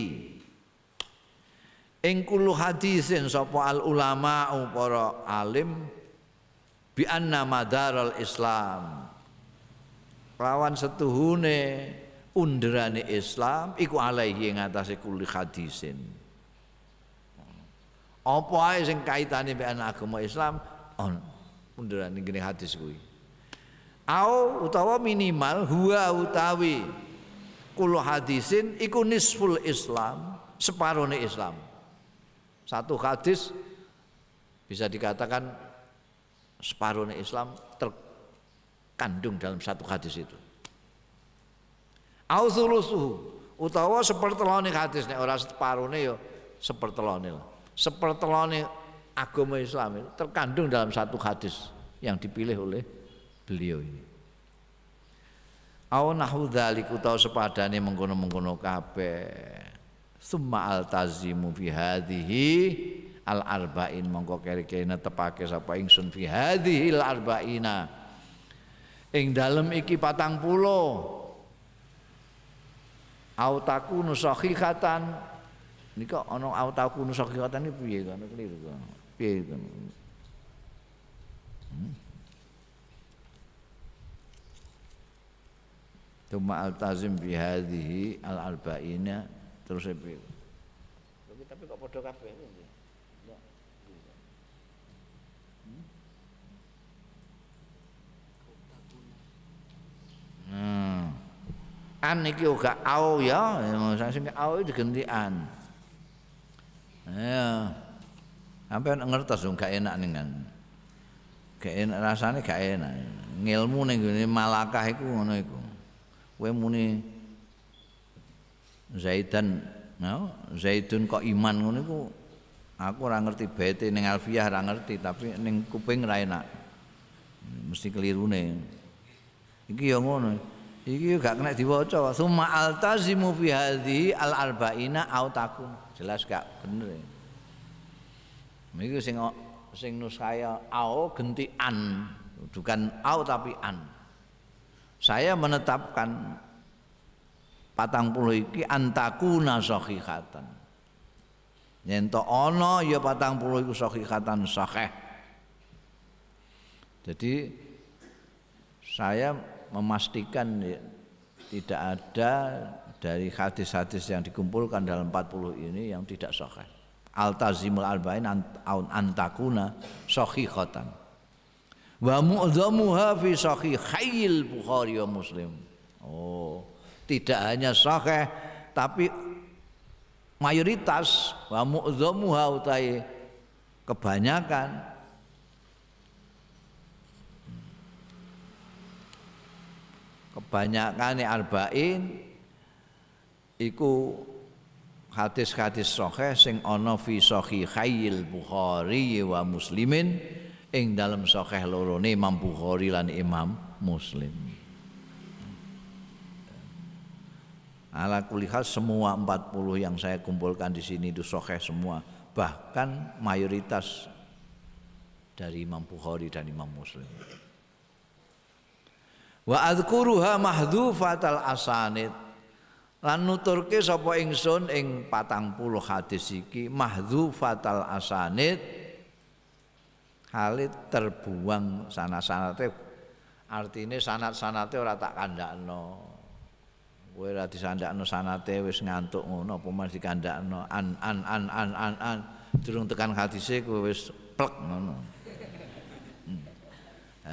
ing kullu hadisin sapa al ulama para alim bi anna madaral islam. Lawan setuhune underane Islam iku alaihi ing atase kulli hadisin. Apa ae sing kaitane mbek agama Islam? On munduran ngene hadis kuwi. Au utawa minimal huwa utawi kulo hadisin iku nisful Islam separone Islam satu hadis bisa dikatakan separuhnya Islam terkandung dalam satu hadis itu au utawa sepertelone hadis nek ora separone ya sepertelone sepertelone agama Islam itu terkandung dalam satu hadis yang dipilih oleh beliau ini. Aw nahu dzalik utawa sepadane mengkono-mengkono kabeh. Summa altazimu fi hadhihi al arba'in mongko kere-kere netepake sapa ingsun fi hadhihi al arba'ina. Ing dalem iki patang pulo. Au takunu sahihatan nika ana au takunu sahihatan iki piye kan keliru kan piye kan hmm? Tuma altazim bi hadhihi al arba'ina terus piye tapi tapi kok padha kabeh Hmm? An iki uga au ya sing au diganti an. Ya sampai ngertos dong gak enak nih kan gak enak rasanya gak enak. Ngilmu nih gini malakah iku ngono iku. Kowe muni Zaidan no? Zaidun kok iman ngono iku aku ora ngerti bete ning alfiah ora ngerti tapi ning kuping ra enak mesti kelirune iki ya ngono Iki gak kena diwaca. Summa altazimu fi hadhihi al arba'ina au takun. Jelas gak bener. Iki sing sing nusaya au genti an, bukan au tapi an. Saya menetapkan patang puluh iki antakuna sahihatan. Yen to ana ya patang puluh iku sahihatan sahih. Jadi saya memastikan ya, tidak ada dari hadis-hadis yang dikumpulkan dalam 40 ini yang tidak sahih. Altazimul alba'in antakuna sahihatan. Wa mu'dhamuha fi sahihil Bukhari wa Muslim. Oh, tidak hanya sahih tapi mayoritas wa mu'dhamuha utai kebanyakan kebanyakan arba'in iku hadis-hadis sahih sing ana fi sahihail Bukhari wa Muslimin ing dalam sahih lorone Imam Bukhari lan Imam Muslim. Ala kulihal semua 40 yang saya kumpulkan di sini itu sahih semua, bahkan mayoritas dari Imam Bukhari dan Imam Muslim. Wa adzkuruha mahdhufatal asanid. Lan nuturke sapa ingsun ing patang puluh hadis iki mahdhufatal asanid halit terbuang sana-sanate artine sanat-sanate ora tak kandakno kowe ora disandakno sanate wis ngantuk ngono apa mas dikandakno? An an an an an an. Durung tekan hadise kowe wis plek ngono. Hmm.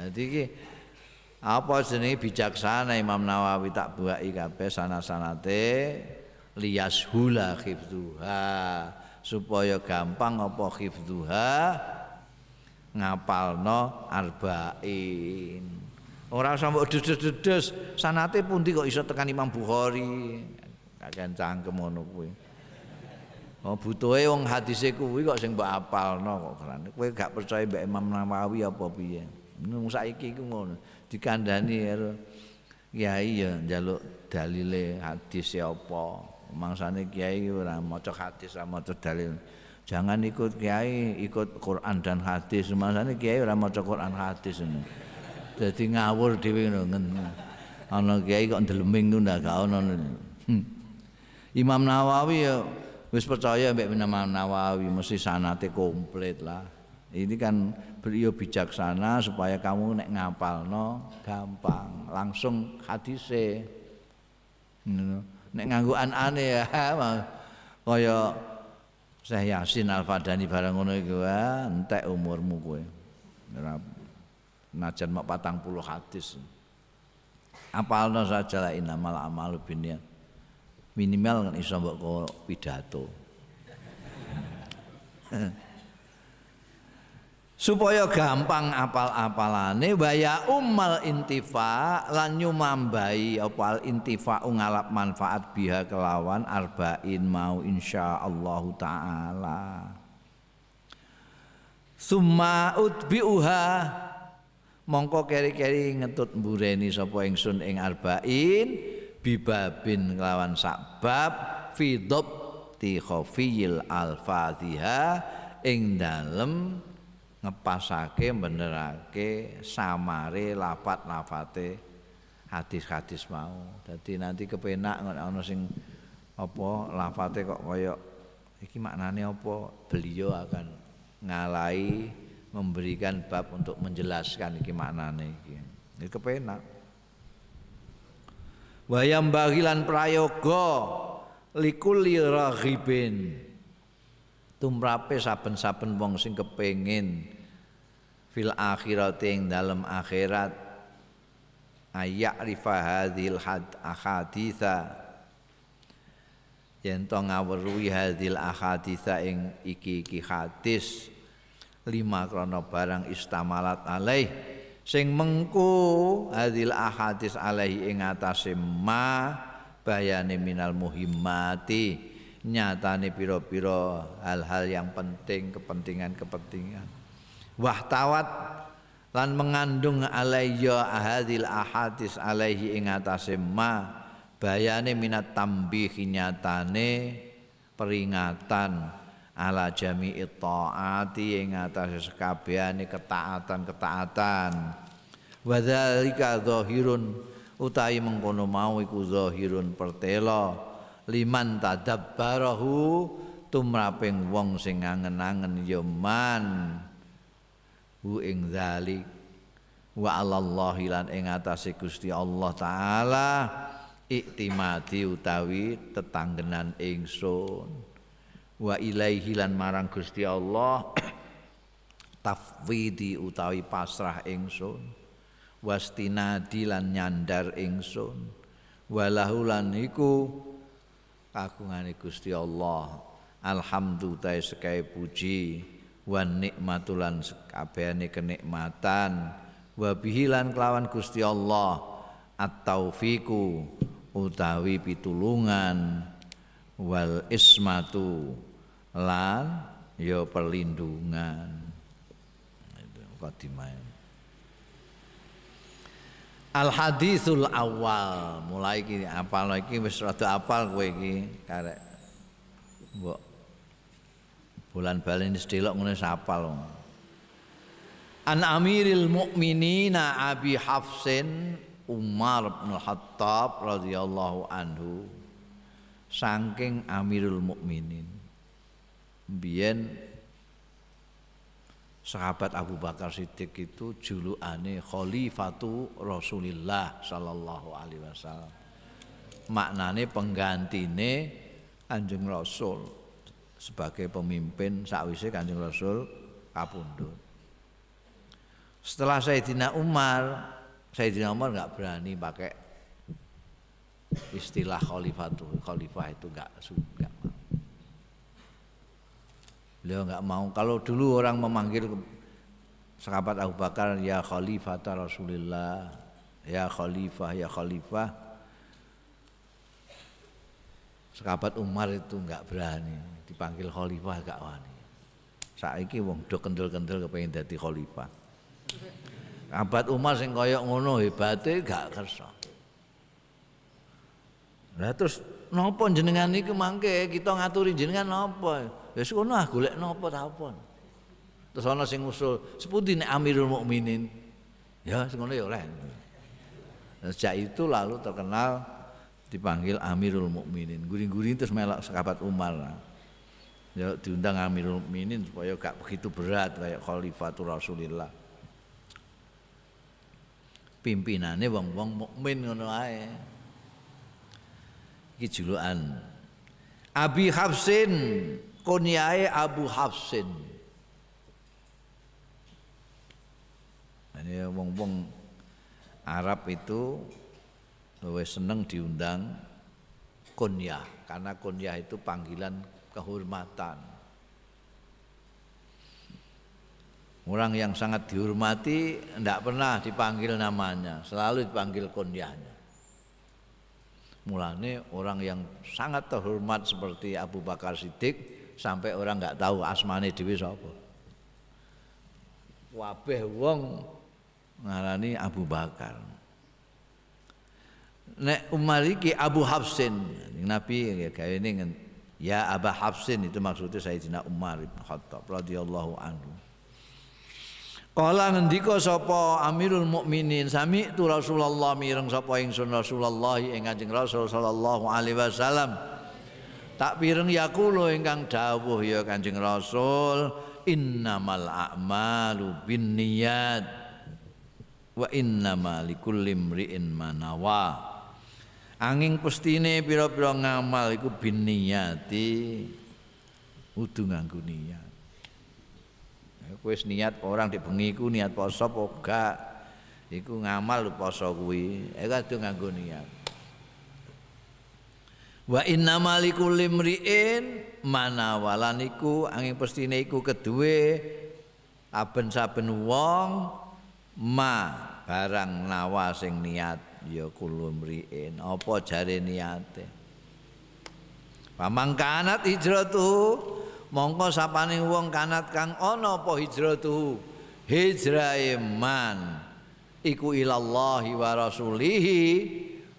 Jadi iki apa jenenge bijaksana Imam Nawawi tak buai kabeh sana-sanate liyas hula khifduha supaya gampang apa khifduha? Ngapalno arba'in ora usah mbok dedes-dedes. Sanate pundi kok iso tekan Imam Bukhari? Kakek cangkem ngono kuwi. Oh butuhe wong hadise kuwi kok sing mbok apalno kok kowe gak percaya mbek Imam Nawawi apa piye. Nung saiki iku ngono. Dikandani karo kiai ya njaluk dalile hadis ya apa. Mangsane kiai ora maca hadis ora maca dalil. Jangan ikut kiai ikut Quran dan hadis. Mangsane kiai ora maca Quran hadis. ngono dadi ngawur dhewe ngono ana kiai kok ndeleming ngono gak ono hmm. Imam Nawawi ya wis percaya mbek Imam Nawawi mesti sanate komplit lah ini kan beliau bijaksana supaya kamu nek ngapal no gampang langsung hadise nek nganggo anane ya kaya Syekh Yasin Al-Fadani barang ngono iku entek umurmu kowe. Najan mak 40 hadis. Apalno saja lah inamal amalu binniyat. Minimal kan iso mbok pidato. supaya gampang apal-apalane waya ummal intifa lan nyumambai opal intifa ngalap manfaat biha kelawan arba'in mau insyaallah taala summa utbiuha mongko keri-keri ngetut mbureni sapa ingsun ing arba'in bibabin kelawan sakbab fi ti khafiyil al-fadhiha ing dalem ngepasake benerake samare lapat lafate hadis-hadis mau. Jadi nanti kepenak ana sing apa lafate kok kaya iki maknane apa? Beliau akan ngalai memberikan bab untuk menjelaskan iki maknane iki. Ini kepenak. Wayam bagilan prayoga likuli raghibin tumrape saben-saben wong sing kepengin fil akhirat ing dalam akhirat ayak rifa hadhil had ahaditha yen to ngawruhi hadhil ahaditha ing iki-iki hadis lima krana barang istamalat alaih. Sing mengku hadhil ahadis alaih ing ma bayane minal muhimmati. Nyatane piro-piro hal-hal yang penting kepentingan-kepentingan. Wahtawat lan mengandung alayya ahadil ahadis alaihi ing ma bayane minat tambih nyatane peringatan ala jami'i taati ing atase sekabehane ketaatan-ketaatan. Wa dzalika zahirun utahi mengkono mau iku zahirun pertelo liman tadabbarahu tumraping wong sing angen-angen ya man. Hu ing zalik wa alallahi lan ing atase Gusti Allah taala iktimadi utawi tetanggenan ingsun wa ilaihi lan marang Gusti Allah tafwidi utawi pasrah ingsun. Wastinadi lan nyandar ingsun. Walahu lan iku kagungane Gusti Allah. Alhamdulillah sekai puji. Wan nikmatulan sekabehane kenikmatan. Wa bihilan kelawan Gusti Allah. At-taufiku utawi pitulungan wal ismatu lan ya perlindungan. Kadimah Al hadisul awal. Mulai iki apal iki wis rada apal kowe iki. Karek mbok bulan balen sedelok ngene sapal An Amiril Mukminina Abi Hafsin Umar bin Khattab radhiyallahu anhu saking Amirul Mukminin biyen sahabat Abu Bakar Siddiq itu julukane khalifatu Rasulillah sallallahu alaihi wasallam. Maknane penggantine Kanjeng Rasul sebagai pemimpin sakwise Kanjeng Rasul kapundhut. Setelah Sayyidina Umar, Sayyidina Umar nggak berani pakai istilah khalifatu, khalifah itu nggak suka. Beliau nggak mau. Kalau dulu orang memanggil sahabat Abu Bakar ya khalifah Rasulullah, ya khalifah, ya khalifah. Sahabat Umar itu nggak berani dipanggil khalifah gak wani. Saiki wong do kendel-kendel kepengin dadi khalifah. Sahabat Umar sing koyok ngono hebate gak kersa. Lah terus napa jenengan niku mangke kita ngaturi jenengan napa? Wis ngono ah golek napa ta apa. Terus ana sing usul, sepundi nek Amirul Mukminin? Ya ngono ya oleh. Sejak itu lalu terkenal dipanggil Amirul Mukminin. Guring-guring terus melak sahabat Umar. Ya diundang Amirul Mukminin supaya gak begitu berat kayak Khalifatul Rasulillah. Pimpinannya wong-wong mukmin ngono ae. Iki julukan. Abi Hafsin kunyae Abu Hafsin. Ini wong-wong Arab itu lebih seneng diundang kunyah karena kunyah itu panggilan kehormatan. Orang yang sangat dihormati tidak pernah dipanggil namanya, selalu dipanggil kunyahnya. Mulane orang yang sangat terhormat seperti Abu Bakar Siddiq sampai orang nggak tahu asmane dewi sapa. Wabeh wong ngarani Abu Bakar. Nek Umar iki Abu Hafsin, Nabi ya kayak ini ya Abu Hafsin itu maksudnya Sayyidina Umar bin Khattab radhiyallahu anhu. Kala ngendika sapa Amirul Mukminin sami tu Rasulullah mireng sapa ingsun Rasulullah ing Kanjeng Rasul sallallahu alaihi wasallam. Tak pireng yakulo ingkang dawuh ya Kanjeng Rasul innamal a'malu binniyat wa innama likulli imri'in manawa. Anging pestine pira-pira ngamal iku binniyati kudu nganggo niat. Wis niat orang di bengi ku niat poso apa gak? Iku ngamal poso kuwi. E kudu nganggo niat. Wa inna malikul limriin mana walan iku angin pestine iku kedue saben-saben wong ma barang nawa sing niat ya kulumriin apa jare niate? Pamangkanat hijratu mongko sapane wong kanat kang ana apa hijratuhu? Hijrahe man. Iku ilallahi wa rasulihi.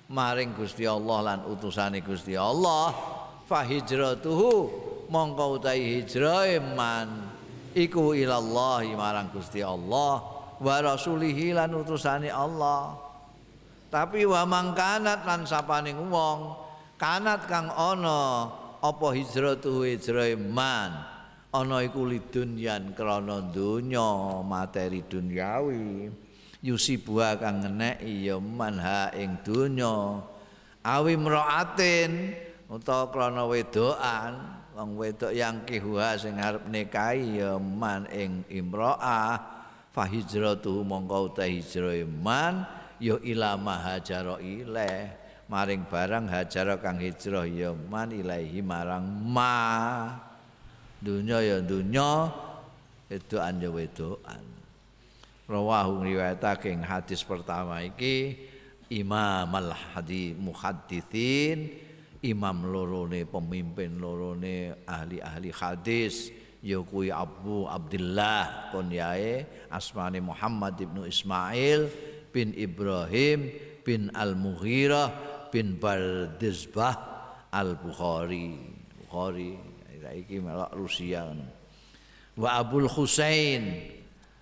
Maring Gusti Allah lan utusane Gusti Allah fa hijratuhu. Mongko utahi hijrahe man. Iku ilallahi marang Gusti Allah wa rasulihi lan utusane Allah. Tapi wa mangkanat lan sapane wong kanat kang ana apa hijratu hijrah man ana iku lidunyan krana donya materi dunyawi yusibuha kang ngeneki ya manha ing donya. Awi mraatin utawa krana wedokan. Wong wedok yang kihuha sing arep nikahi ya man ing imraah fa hijratu mongko ta hijrah man ya ila mahajara ilaih maring barang hajar kang hijrah ya man ilahi marang ma. Dunya ya dunya wedokan ya wedokan. Rawahu riwayatake hadis pertama iki Imam al hadi muhaddithin imam lorone pemimpin lorone ahli-ahli hadis ya Abu Abdullah konyae asmane Muhammad ibnu Ismail bin Ibrahim bin Al-Mughirah bin Bardizbah Al-Bukhari. Bukhari iki melok Rusia. Wa Abul Husain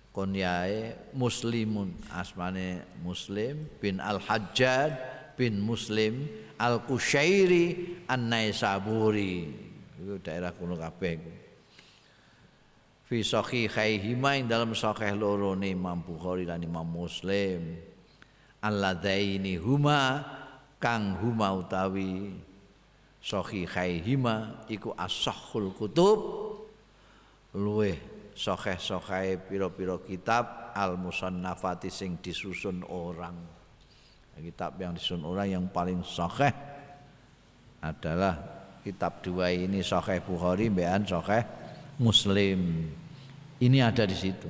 konyae muslimun asmane muslim bin Al-Hajjad bin Muslim Al-Kusyairi An-Naisaburi. Itu daerah kuno kabeh fi sahihaihima ing dalam sahih loro Imam Bukhari lan Imam Muslim. Alladzaini huma kang huma utawi sahihaihima iku as-sahhul kutub. Luweh sahih-sahih pira-pira kitab al-musannafati sing disusun orang. Kitab yang disusun orang yang paling sahih adalah kitab dua ini sahih Bukhari bean sahih Muslim. Ini ada di situ.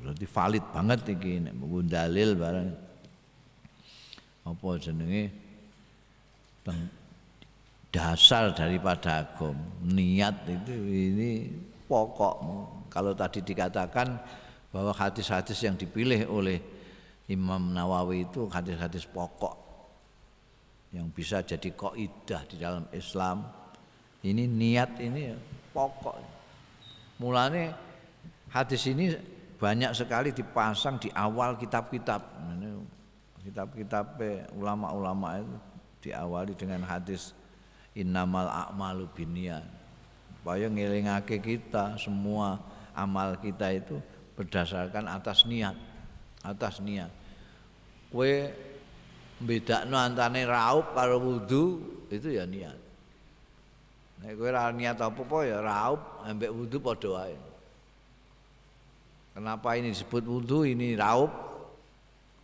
Berarti valid banget ini dalil barang apa jenenge? Dasar daripada agam niat itu ini pokok. Kalau tadi dikatakan bahwa hadis-hadis yang dipilih oleh Imam Nawawi itu hadis-hadis pokok yang bisa jadi kaidah di dalam Islam. Ini niat ini pokok. Mulane hadis ini banyak sekali dipasang di awal kitab-kitab kitab-kitab ulama-ulama itu diawali dengan hadis innamal a'malu binniat supaya ngelingake kita semua amal kita itu berdasarkan atas niat atas niat kue bedakno antane raup karo wudu itu ya niat Nek ora niat apa-apa ya raup ambek wudu padha wae. Kenapa ini disebut wudu ini raup?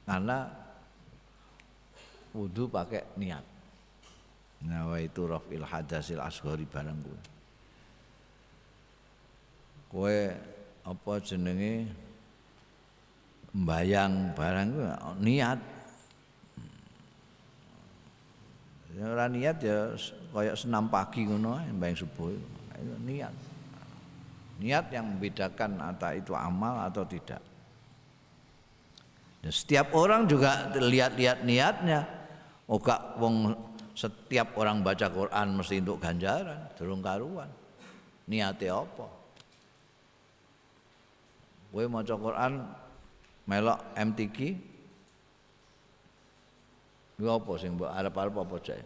Karena wudu pakai niat. Nah, itu rafil hadasil asghari barang kowe. Kowe apa jenenge mbayang barang niat Ya ora niat ya kayak senam pagi ngono mbayang subuh. Itu niat. Niat yang membedakan antara itu amal atau tidak. Dan setiap orang juga lihat-lihat niatnya. Oga wong setiap orang baca Quran mesti untuk ganjaran, durung karuan. Niate apa? Kowe maca Quran melok MTQ Iku apa sing mbok arep-arep apa cek?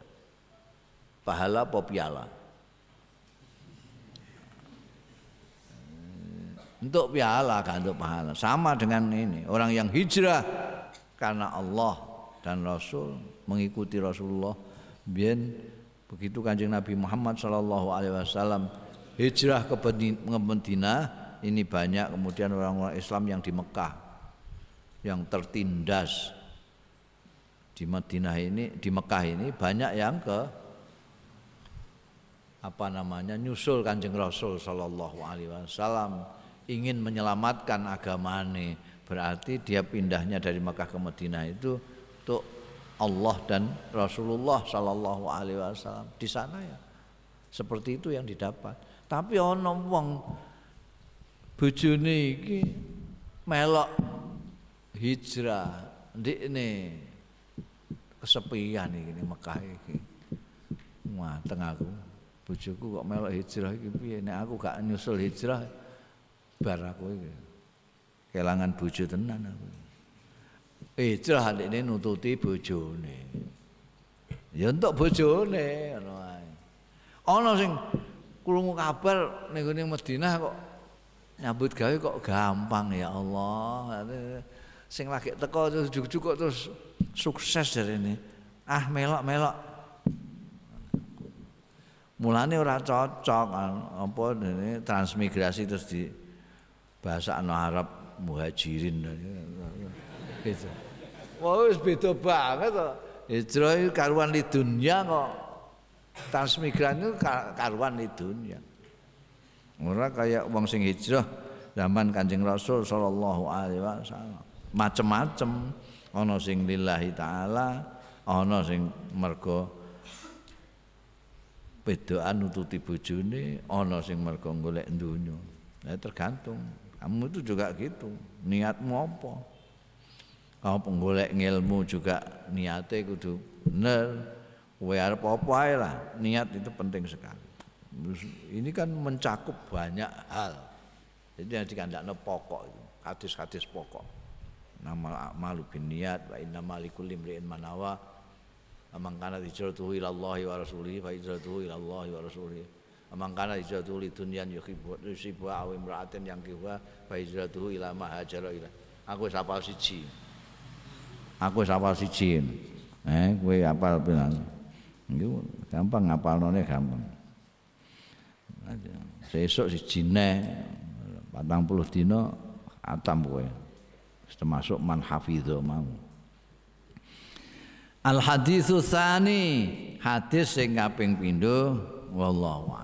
Pahala apa piala? Untuk piala kan untuk pahala. Sama dengan ini, orang yang hijrah karena Allah dan Rasul mengikuti Rasulullah. Biar begitu kanjeng Nabi Muhammad Shallallahu Alaihi Wasallam hijrah ke Medina ini banyak kemudian orang-orang Islam yang di Mekah yang tertindas. Di Madinah ini di Mekah ini banyak yang ke apa namanya nyusul kanjeng Rasul Shallallahu Alaihi Wasallam ingin menyelamatkan agama ini berarti dia pindahnya dari Mekah ke Madinah itu untuk Allah dan Rasulullah Shallallahu Alaihi Wasallam di sana ya seperti itu yang didapat tapi ono wong bojone iki melok hijrah ndikne kesepian iki Mekah iki. Mateng aku. Bojoku kok melok hijrah piye? Nek aku gak nyusul hijrah bar aku iki. Kelangan bojo tenan aku. Hijrah ini nututi bojone. Ya untuk bojone ngono ae. Ana sing krungu kabar ning Madinah kok nyambut gawe kok gampang ya Allah. Sing lagi teko terus cukup terus sukses dari ini ah melok melok mulane ora cocok apa ini transmigrasi terus di bahasa Arab muhajirin gitu. Wah wis beda banget to. Hijrah itu karuan di dunia kok. Transmigran itu karuan di dunia. Ora kayak wong sing hijrah zaman Kanjeng Rasul sallallahu alaihi wasallam. Macem-macem ana sing lillahi taala ana sing mergo bedoan nututi bojone ana sing mergo golek donya ya tergantung kamu itu juga gitu niatmu apa kamu penggolek ngilmu juga niatnya kudu bener. Kowe arep apa lah niat itu penting sekali. Ini kan mencakup banyak hal. Jadi yang dikandakno pokok itu hadis-hadis pokok. Namal a'malu binniyat wa innamal likulli imri'in manawa amang kana hijratuhu Allah wa rasulihi fa hijratuhu ila Allah wa rasulihi. Amang kana li dunyan yuhibbu yusibu aw imra'atin yang kiwa fa hijratuhu ila ma hajara ila. Aku wis hafal siji aku wis hafal siji eh kowe hafal pirang iku gampang ngapalnone gampang. Sesuk siji neh 40 dina atam kowe. Termasuk man hafidho mau. Al haditsu tsani hadis sing kaping pindho wallahu